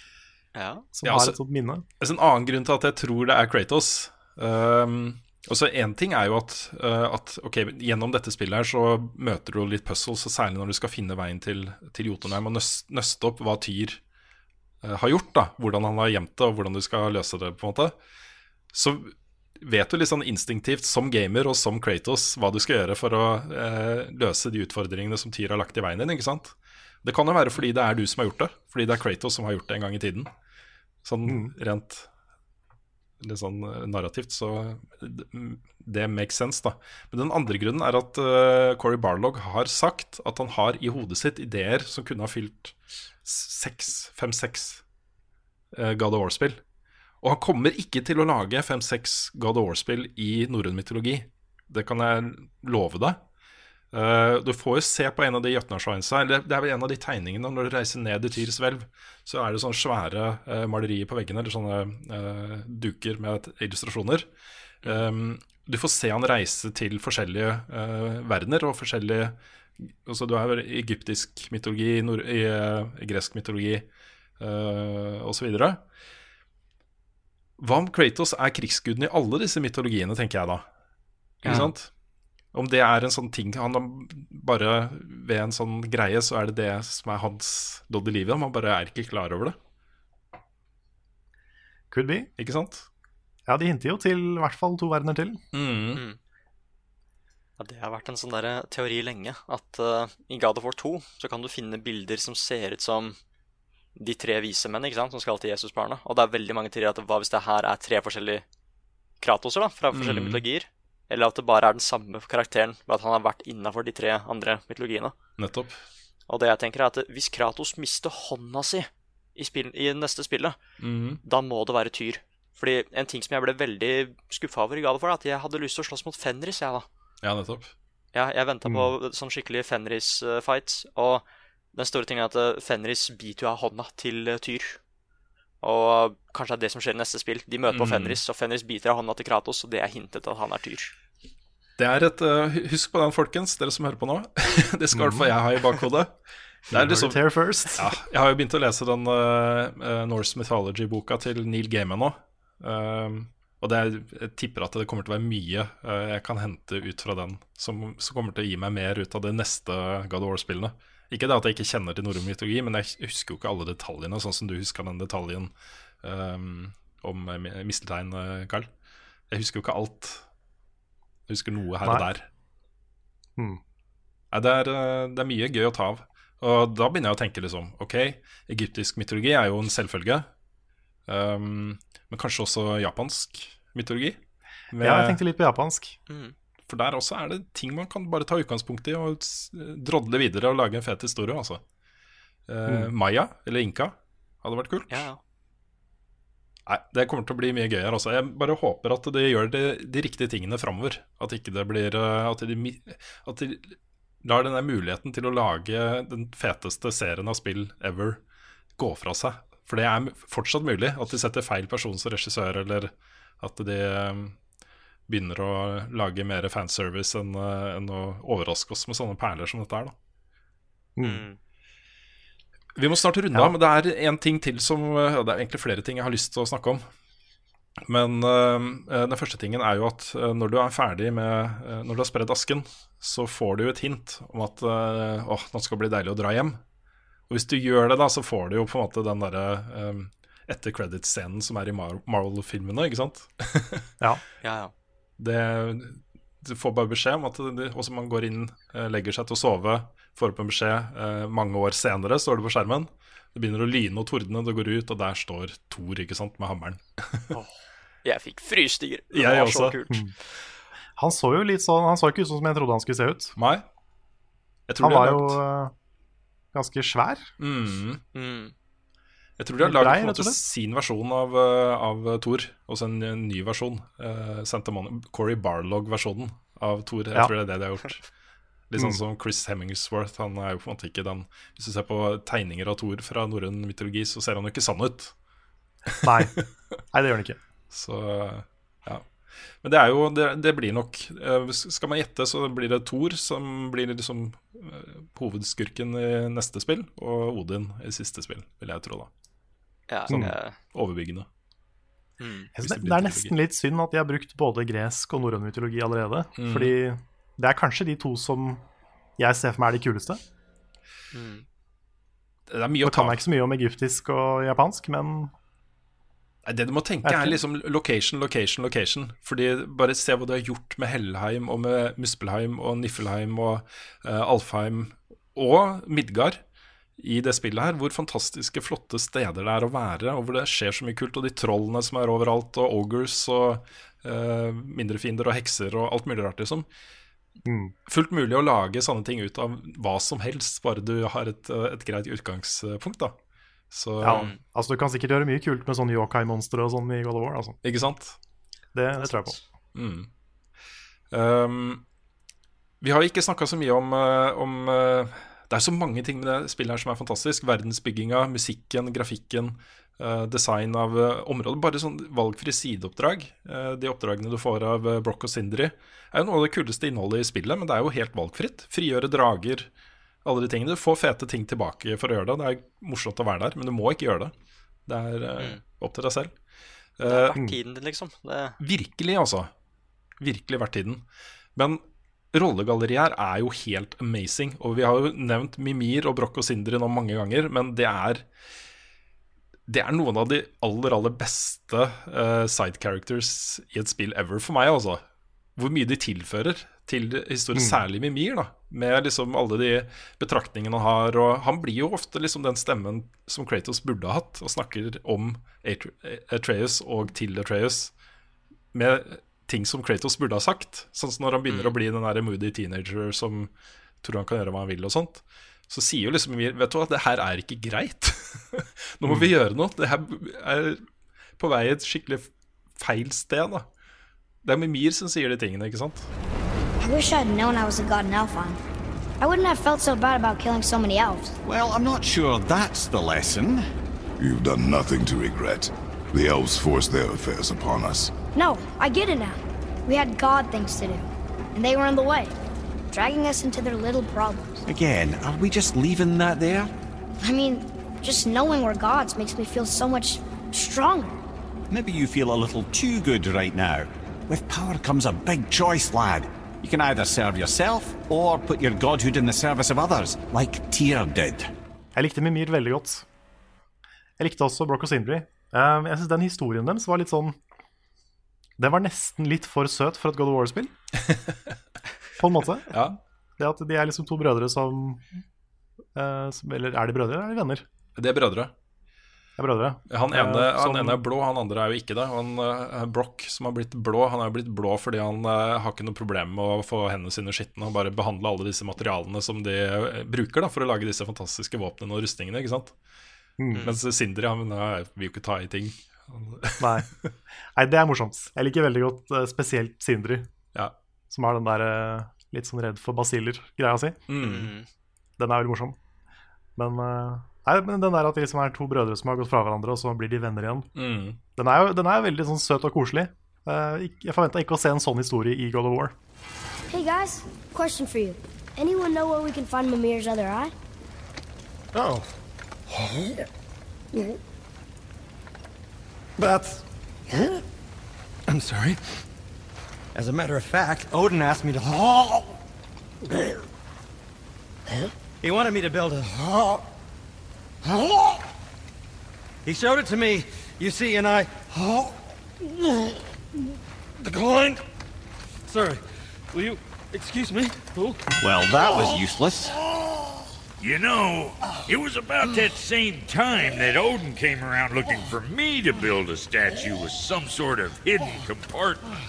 Ja. som Ja, har altså- et sånt minne. Altså, en annen grunn til at jeg tror det er Kratos um, også En ting er jo at, uh, at ok, gjennom dette spillet her så møter du litt puzzles, og særlig når du skal finne veien til, til Jotunheim og nøs- nøste opp hva Tyr uh, har gjort. da Hvordan han har gjemt det, og hvordan du skal løse det. på en måte Så vet du litt sånn instinktivt som gamer og som Kratos hva du skal gjøre for å eh, løse de utfordringene som Tyr har lagt i veien din. ikke sant? Det kan jo være fordi det er du som har gjort det, fordi det er Kratos som har gjort det en gang i tiden. Sånn rent litt sånn eh, narrativt, så det, makes sense, da. Men den andre grunnen er at uh, Cory Barlog har sagt at han har i hodet sitt ideer som kunne ha fylt seks, fem-seks uh, God of War-spill. Og han kommer ikke til å lage fem-seks God of War-spill i norrøn mytologi. Det kan jeg love deg. Uh, du får jo se på en av de Jøtnarsveinsa, eller det er vel en av de tegningene når du reiser ned i Tyrs hvelv, så er det sånne svære uh, malerier på veggene, eller sånne uh, duker med illustrasjoner. Um, du får se han reise til forskjellige verdener og forskjellige altså Du har egyptisk mytologi, nord, i, gresk mytologi uh, osv. Hva om Kratos er krigsguden i alle disse mytologiene, tenker jeg da. Ikke Ja. sant? Om det er en sånn ting han bare ved en sånn greie, så er det det som er hans lodd i livet. Man bare er ikke klar over det. Could be. Ikke sant? Ja, de hinter jo til i hvert fall to verdener til. Mm. Ja, Det har vært en sånn der teori lenge, at uh, i God of War 2 så kan du finne bilder som ser ut som de tre vise menn ikke sant, som skal til Jesusbarnet. Og det er veldig mange teorier at hva hvis det her er tre forskjellige Kratoser da, fra forskjellige Mm. mytologier? Eller at det bare er den samme karakteren, ved at han har vært innafor de tre andre mytologiene. Nettopp. Og det jeg tenker er at hvis Kratos mister hånda si i, spill, i neste spillet, mm. da må det være Tyr. Fordi en ting som jeg ble veldig skuffa over i God for, er at jeg hadde lyst til å slåss mot Fenris, jeg, da. Ja, nettopp. Ja, jeg venta på sånn skikkelig Fenris-fights, og den store tingen er at eh, Fenris biter jo av hånda til eh, Tyr. Og kanskje det er det som skjer i neste spill. De møter på Mm. Fenris, og Fenris biter av hånda til Kratos, og det er hintet at han er Tyr. Det er et, uh, Husk på den, folkens, dere som hører på nå. det skal i hvert fall jeg ha i bakhodet. Det er liksom, ja, jeg har jo begynt å lese den eh, eh, Norse Mythology-boka til Neil Gaiman nå. Um, og det er, jeg tipper at det kommer til å være mye uh, jeg kan hente ut fra den, som, som kommer til å gi meg mer ut av de neste God of War-spillene. Ikke det at jeg ikke kjenner til norrøn mytologi, men jeg husker jo ikke alle detaljene, sånn som du huska den detaljen um, om eh, misteltein, eh, Carl. Jeg husker jo ikke alt. Jeg husker noe her og der. Hmm. Nei, det, er, eh, det er mye gøy å ta av. Og da begynner jeg å tenke liksom Ok, egyptisk mytologi er jo en selvfølge. Um, men kanskje også japansk mytologi? Med- Ja, jeg tenkte litt på japansk. Mm. For der også er det ting man kan bare ta utgangspunkt i og drodle videre og lage en fet historie, altså. Uh, Mm. Maya, eller Inka, hadde vært kult. Ja, ja. Nei, det kommer til å bli mye gøy her også. Jeg bare håper at de gjør de, de riktige tingene framover. At ikke det blir eh, At de, at de lar denne muligheten til å lage den feteste serien av spill ever gå fra seg. For det er fortsatt mulig at de setter feil person som regissør, eller at de eh, begynner å lage mer fanservice enn eh, enn å overraske oss med sånne perler som dette er. da Mm. Vi må snart runde Ja. men det er en ting til som ja, Det er egentlig flere ting jeg har lyst til å snakke om. Men uh, den første tingen er jo at uh, når du er ferdig med uh, Når du har spredd asken, så får du jo et hint om at åh, nå skal det bli deilig å dra hjem. Og hvis du gjør det, da, så får du jo på en måte den derre øh, etter credit-scenen som er i Mar Marvel-filmene, ikke sant? Ja. ja, ja. Det, du får bare beskjed om at det, også man går inn, eh, legger seg til å sove, får opp en beskjed eh, mange år senere, står det på skjermen. Det begynner å lyne og tordne, det går ut, og der står Thor ikke sant, med hammeren. Jeg fikk frysninger. Det Jeg var så kult. Han så jo litt sånn Han så ikke ut som jeg trodde han skulle se ut. Nei. Jeg tror Han var jo eh, ganske svær. mm, Mm. Jeg tror de har lagd måte sin versjon av, eh, av Thor, også en, en ny versjon. Uh, Corey Barlog-versjonen av Thor. Jeg Ja. tror det er det de har gjort. Litt sånn Mm. som Chris Hemmingsworth. Han er jo på en måte ikke den Hvis du ser på tegninger av Thor fra norrøn mytologi, så ser han jo ikke sann ut. Nei. Nei, det gjør han ikke. Så ja. Men det er jo Det, det blir nok eh, Skal man gjette, så blir det Thor som blir liksom eh, hovedskurken i neste spill, og Odin i siste spill, vil jeg tro, da. Ja, Sånn jeg- overbyggende. Mm. Det Det, er nesten litt synd at de har brukt både gresk og norrøn mytologi allerede. Mm. Fordi det er kanskje de to som jeg ser for meg er de kuleste. Mm. Det er mye Nå å ta kan jeg ikke så mye om egyptisk og japansk, men Det du må tenke er liksom location, location, location. Fordi Bare se hva du har gjort med Hellheim og med Muspelheim og Niffelheim og uh, Alfheim og Midgard i det spillet her. Hvor fantastiske, flotte steder det er å være, og hvor det skjer så mye kult. Og de trollene som er overalt, og ogres og uh, mindre fiender og hekser og alt mulig rart, liksom. mm, Fullt mulig å lage sånne ting ut av hva som helst, bare du har et, eh, et greit utgangspunkt, da. Så ja, altså du kan sikkert gjøre mye kult med sånne yokai-monstre og sånn i God of War. Altså. Ikke sant? Det, det tror jeg på. Mm. Um, vi har ikke snakka så mye om, eh, om eh, Det er så mange ting med det spillet her som er fantastisk. Verdensbygginga, musikken, grafikken, eh, design av uh, området. Bare sånn valgfri sideoppdrag. Eh, de oppdragene du får av Broch og Sindri, er jo noe av det kuleste innholdet i spillet, men det er jo helt valgfritt. Frigjøre drager, alle de tingene. Du får fete ting tilbake for å gjøre det. Det er morsomt å være der, men du må ikke gjøre det. Det er eh, opp til deg selv. Det er Eh, verdt tiden din, liksom. Det, Virkelig, altså. Virkelig verdt tiden. Men rollegalleriet her er jo helt amazing. Og vi har jo nevnt Mimir og Broch og Sindri nå mange ganger, men det er Det er noen av de aller, aller beste uh, side characters i et spill ever for meg, altså. Hvor mye de tilfører til historien, særlig Mimir, da. Med liksom alle de betraktningene han har. Og han blir jo ofte liksom den stemmen som Kratos burde ha hatt, og snakker om Atre- Atreus og til Atreus med ting som Kratos burde ha sagt. Sånn som når han begynner å bli den der moody teenager som tror han kan gjøre hva han vil og sånt. Så sier jo liksom Mimir Vet du hva, det her er ikke greit. Nå må vi gjøre noe. Det her er på vei et skikkelig feil sted, da. Det er Mimir som sier de tingene, ikke sant? I wish I'd known I was a god in Elfheim. I wouldn't have felt so bad about killing so many elves. Well, I'm not sure that's the lesson. You've done nothing to regret. The elves forced their affairs upon us. No, I get it now. We had god things to do, and they were in the way, dragging us into their little problems. Again, are we just leaving that there? I mean, just knowing we're gods makes me feel so much stronger. Maybe you feel a little too good right now. With power comes a big choice, lad. You can either serve yourself or put your godhood in the service of others, like Tyr did. Jeg likte Mimir veldig godt. Jeg likte også Broch og Sindri. Eh, jeg synes den historien deres var litt sånn Den var nesten litt for søt for et God of War-spill. På en måte. Ja. Det at de er liksom to brødre som, eh, som Eller er de brødre, eller er de venner? De er brødre. Er brødre. Han ene, han som- ene er blå, han andre er jo ikke det. Han Broch, som har blitt blå, han er blitt blå fordi han eh, har ikke noe problem med å få hendene sine skitne og bare behandle alle disse materialene som de eh, bruker da for å lage disse fantastiske våpnene og rustningene. ikke sant? Mm. Mens Sindri han eh, vil jo ikke ta i ting. Nei. Nei, det er morsomt. Jeg liker veldig godt eh, spesielt Sindri, Ja. som har den der eh, litt sånn redd for basiller-greia si. Mm. Den er veldig morsom. Men, eh, nei, men den der at de liksom er to brødre som har gått fra hverandre, og så blir de venner igjen, Mm. den er jo den er jo veldig sånn søt og koselig. Eh, jeg forventa ikke å se en sånn historie i God of War. Hey guys, question for you. Anyone know where we can find Mimir's other eye? Oh. That's. I'm sorry. As a matter of fact, Odin asked me to. He wanted me to build a. He showed it to me, you see, and I. Declined. Sorry. Will you excuse me? Well, that was useless. You know, it was about that same time that Odin came around looking for me to build a statue with some sort of hidden compartment.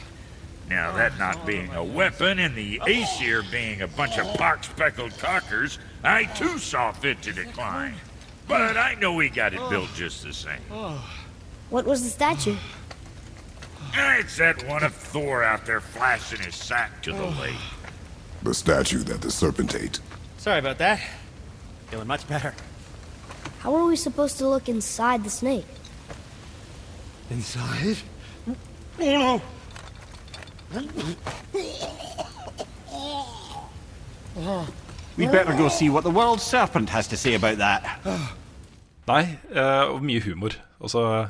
Now, that not being a weapon and the Aesir being a bunch of pock-speckled cockers, I too saw fit to decline. But I know we got it built just the same. What was the statue? Ah, it's that one of Thor out there flashing his sack to the lake. The statue that the serpent ate. Sorry about that. Feeling much better. How are we supposed to look inside the snake? Inside? Oh no! We'd better go see what the world serpent has to say about that. Nei, eh, og mye humor. Altså,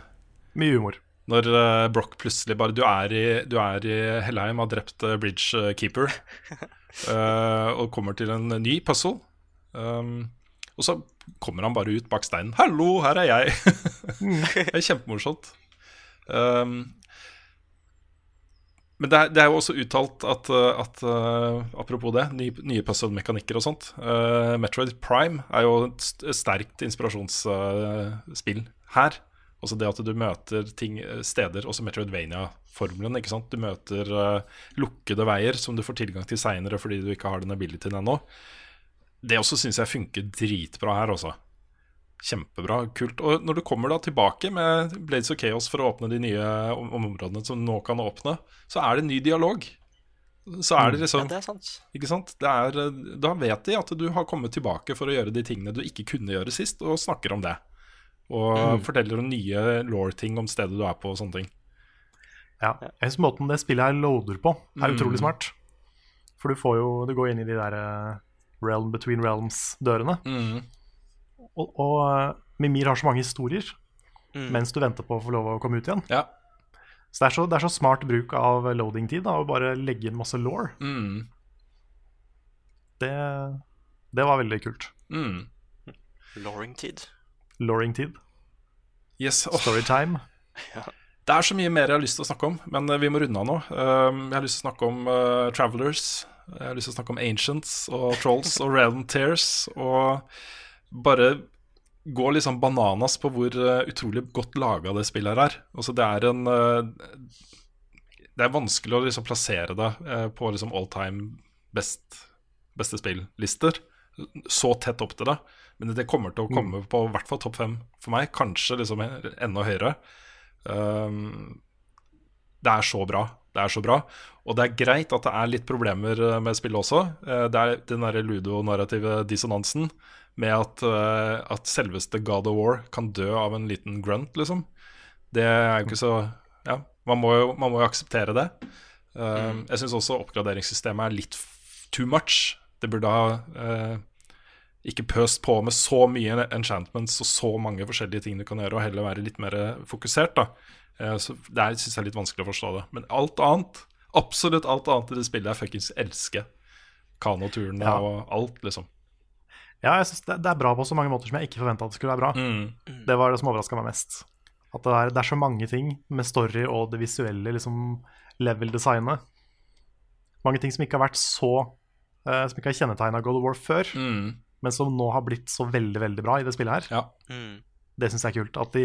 mye humor. Når Brock Broch plutselig bare Du er i, du er i Hellheim, har drept eh, Bridgekeeper, eh, og kommer til en ny puzzle. Um, og så kommer han bare ut bak steinen. 'Hallo, her er jeg!' det er kjempemorsomt. Um, men det er, det er jo også uttalt at, uh, at uh, apropos det, nye, nye puzzle-mekanikker og sånt uh, Metroid Prime er jo et sterkt inspirasjonsspill her. Også det at du møter ting, steder, også Metroidvania-formelen. ikke sant? Du møter uh, lukkede veier som du får tilgang til seinere fordi du ikke har den abilityen ennå. Det også syns jeg funker dritbra her, også. Kjempebra, kult. Og når du kommer da tilbake med Blades of Chaos for å åpne de nye om- områdene som nå kan åpne, så er det ny dialog. Så er det liksom Ja, det er sant. Ikke sant? Det er, eh, da vet de at du har kommet tilbake for å gjøre de tingene du ikke kunne gjøre sist, og snakker om det. Og Mm. forteller om nye law-ting om stedet du er på og sånne ting. Ja. Jeg synes måten det spillet her loader på, er Mm. utrolig smart. For du får jo Du går inn i de der eh, Realm Between Realms-dørene. Mm. Og, og eh, Mimir har så mange historier Mm. mens du venter på å få lov å komme ut igjen. Ja. Så det er så, det er så smart bruk av loading-tid å bare legge inn masse law. Mm. Det, det var veldig kult. Mm. Loring-tid. Loring-tid. Yes, Oh. Storytime. Det er så mye mer jeg har lyst til å snakke om, men eh, vi må runde av nå. Um, jeg har lyst til å snakke om eh, Travelers. Jeg har lyst til å snakke om Ancients og Trolls og Realm Tears. Og bare gå sånn bananas på hvor eh, utrolig godt laga det spillet her er. Altså, det er en eh, Det er vanskelig å liksom plassere det eh, på liksom all time best, beste spillister. Så tett opp til det. Men det kommer til å komme på i hvert fall topp fem for meg. Kanskje liksom enda høyere. Um, Det er så bra. Det er så bra. Og det er greit at det er litt problemer eh, med spillet også. Eh, Det er den derre ludonarrative dissonansen med at, eh, at selveste God of War kan dø av en liten grunt, liksom. Det er jo ikke så Ja, man må jo, man må jo akseptere det. Eh, Jeg syns også oppgraderingssystemet er litt too much. Det burde ha eh, ikke pøst på med så mye enchantments og så mange forskjellige ting du kan gjøre, og heller være litt mer fokusert. da Så Det syns synes jeg er litt vanskelig å forstå det. Men alt annet, absolutt alt annet i det spillet jeg fuckings elsker. Kanoturene Ja. og alt, liksom. Ja, jeg synes det, det er bra på så mange måter som jeg ikke forventa det skulle være bra. Det var det som overraska meg mest. At det er, det er så mange ting med story og det visuelle liksom, level-designet. Mange ting som ikke har vært så uh, Som ikke har kjennetegna God of War før, men som nå har blitt så veldig, veldig bra i det spillet her. Mm. Det syns jeg er kult. At de,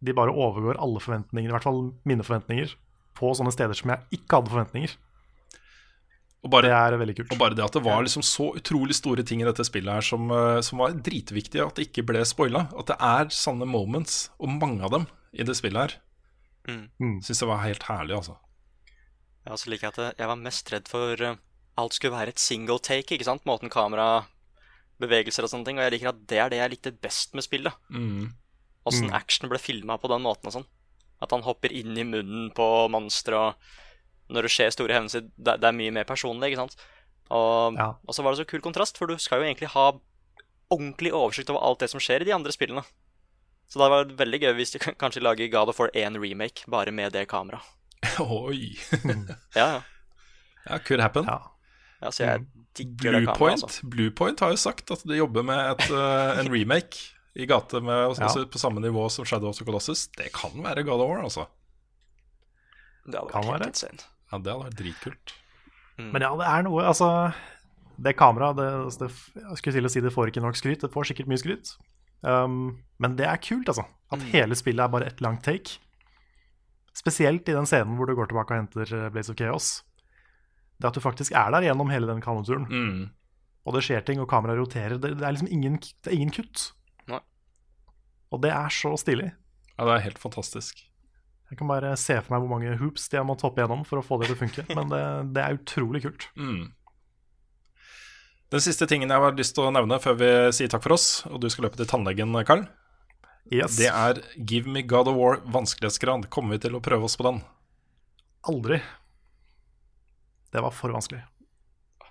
de bare overgår alle forventninger, i hvert fall mine forventninger, på sånne steder som jeg ikke hadde forventninger. Og bare, det er veldig kult. Og bare det at det var liksom så utrolig store ting i dette spillet her som, eh, som var dritviktige, at det ikke ble spoila. At det er sanne moments, og mange av dem, i det spillet her. Mm. Syns det var helt herlig, altså. Ja, så liker jeg at jeg var mest redd for eh, alt skulle være et single take, ikke sant? Måten kamera bevegelser og sånne ting. Og jeg liker at det er det jeg likte best med spillet. Mm. Åssen Mm. action ble filma på den måten og sånn. At han hopper inn i munnen på monstre, og når det skjer store hendelser Det, det er mye mer personlig, ikke sant? Og, og så var det så kul kontrast, for du skal jo egentlig ha ordentlig oversikt over alt det som skjer i de andre spillene. Så det var veldig gøy hvis de kanskje lager God of War 1 remake bare med det kameraet. Oi. Ja, ja. Ja, could happen. Ja, så jeg digger det kameraet, Bluepoint, altså. Bluepoint har jo sagt at de jobber med et, uh, en remake i gate med, altså, Ja. på samme nivå som Shadow of the Colossus. Det kan være God of War, altså. Det hadde Kan vært helt være. insane. Ja, det hadde vært dritkult. Men ja, det er noe Altså, det kameraet det, altså, det, Jeg skulle til å si det får ikke nok skryt. Det får sikkert mye skryt. Um, men det er kult, altså. At hele spillet er bare ett langt take. Spesielt i den scenen hvor du går tilbake og henter eh, Blaze of Chaos. Det at du faktisk er der gjennom hele den kanoturen. Mm. Og det skjer ting, og kameraet roterer. Det, det er liksom ingen, det er ingen kutt. Og det er så stilig. Ja, det er helt fantastisk. Jeg kan bare se for meg hvor mange hoops de har måttet hoppe gjennom for å få det til å funke. Men det, det er utrolig kult. Mm. Den siste tingen jeg har lyst til å nevne før vi sier takk for oss, og du skal løpe til tannlegen, Karl, Yes. det er Give me God of War vanskelighetsgrad. Kommer vi til å prøve oss på den? Aldri. Det var for vanskelig.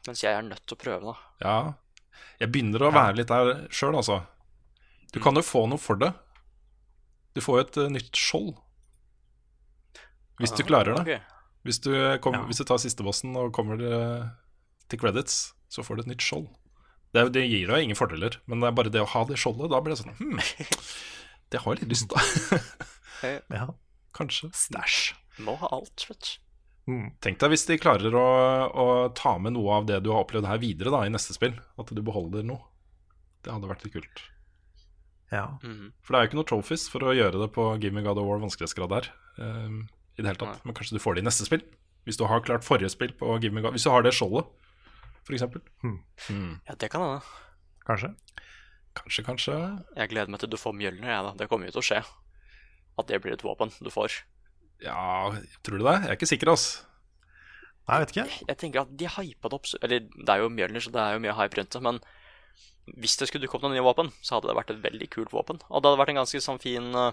Mens jeg er nødt til å prøve, da. Ja. Jeg begynner å være litt der sjøl, altså. Du kan jo få noe for det. Du får jo et uh, nytt skjold. Hvis du Ah, klarer det. Hvis, du kom, hvis du tar sistebossen og kommer eh, til credits, så får du et nytt skjold. Det, det gir deg ingen fordeler, men det er bare det å ha det skjoldet. Da blir det sånn hm, Det har jeg litt lyst til. ja. Kanskje. Stæsj. Må ha alt, vet du. Mm. Tenk deg hvis de klarer å, å ta med noe av det du har opplevd her videre da, i neste spill. At du beholder noe. Det hadde vært litt kult. Ja. Mhm. For det er jo ikke noe trophies for å gjøre det på Gimme Me God of War vanskelighetsgrad der. Um, I det hele tatt. Men kanskje du får det i neste spill. Hvis du har klart forrige spill på Give Me God Hvis du har det skjoldet, for eksempel. Mm. Ja, det kan hende. Kanskje. Kanskje, kanskje. Jeg gleder meg til du får Mjølner, jeg, da. Det kommer jo til å skje. At det blir et våpen du får. Ja, tror du det? Jeg er ikke sikker, altså. Nei, jeg vet ikke. Jeg tenker at de hypa det opp så- Eller det er jo Mjølner, så det er jo mye hype rundt det. Men hvis det skulle dukke opp noen nye våpen, så hadde det vært et veldig kult våpen. Og det hadde vært en ganske sånn fin uh,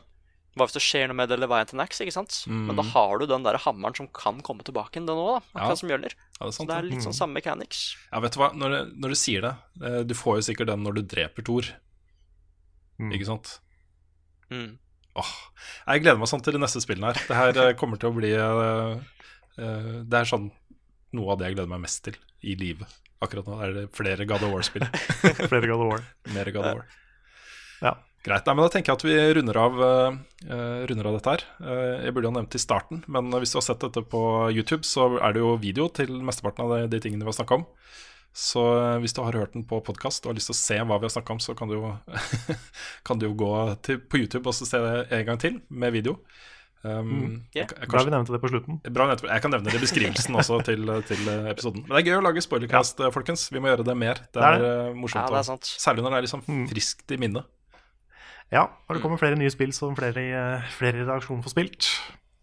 Hva hvis det skjer noe med det eller veien til Nax, ikke sant? Mm. Men da har du den der hammeren som kan komme tilbake igjen, den òg, da. Akkurat Ja. som Mjølner. Ja, det er sant, så det er litt sånn Mm. samme mechanics. Ja, vet du hva, når, du- når du sier det eh, Du får jo sikkert den når du dreper Thor. Ikke sant? Mm. Åh, Jeg gleder meg sånn til de neste spillene her. Det her eh, kommer til å bli uh, uh, Det er sånn noe av det jeg gleder meg mest til i livet. Akkurat nå er det flere God of War-spill. Flere God of War. Mer God of War. Ja. Greit. Nei, men Da tenker jeg at vi runder av, eh, runder av dette her. Uh, jeg burde jo ha nevnt det i starten, men hvis du har sett dette på YouTube, så er det jo video til mesteparten av de, de tingene vi har snakka om. Så eh, hvis du har hørt den på podkast og har lyst til å se hva vi har snakka om, så kan du jo, kan du jo gå til, på YouTube og så se det en gang til med video. Um, Mm. Yeah. jeg- Bra vi nevnte det på slutten. Bra nevnt. Jeg kan nevne det i beskrivelsen også til, til episoden. Men det er gøy å lage spoilercast, folkens. Vi må gjøre det mer. Det Det er er, det. eh, morsomt. Ja, det er sant. Særlig når det er liksom friskt i minnet. Ja, når det kommer flere nye spill som flere, eh, flere i redaksjonen får spilt.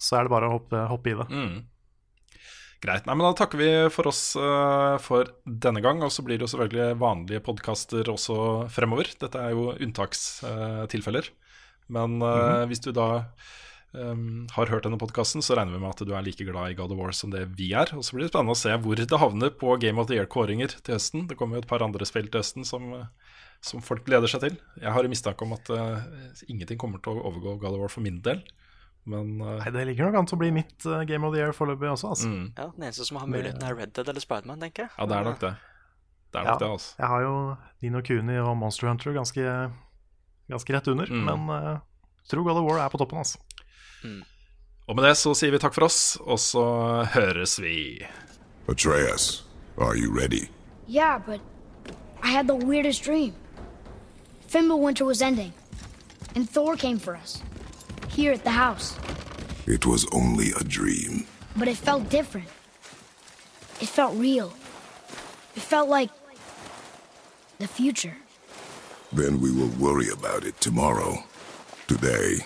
så er det bare å hoppe, hoppe i det. Mm. Greit. Nei, men Da takker vi for oss uh, for denne gang. Og så blir det jo selvfølgelig vanlige podkaster også fremover. Dette er jo unntakstilfeller. Uh, men uh, mm -hmm. hvis du da um, har hørt denne podkasten, så regner vi med at du er like glad i God of War som det vi er. Og så blir det spennende å se hvor det havner på Game of the Year-kåringer til høsten. Det kommer jo et par andre spill til høsten som, som folk gleder seg til. Jeg har en mistanke om at ingenting kommer til å overgå God of War for min del. Men uh, Nei, Det ligger nok an til å bli mitt uh, Game of the Year foreløpig også. Altså. Mm. Ja, Den eneste som har muligheten, er Red Dead eller Spiderman, tenker jeg. Ja, det er nok det. Det er nok ja, det, altså. Jeg har jo Dino Cooney og Monster Hunter ganske, ganske rett under, mm. men uh, tror God of War er på toppen, altså. Mm. Og med det så sier vi takk for oss, og så høres vi. Atreas, are you ready? Yeah, but I had the weirdest dream. Fimbulwinter was ending, and Thor came for us. here at the house. It was only a dream. But it felt different. It felt real. It felt like the future. Then we will worry about it tomorrow. Today,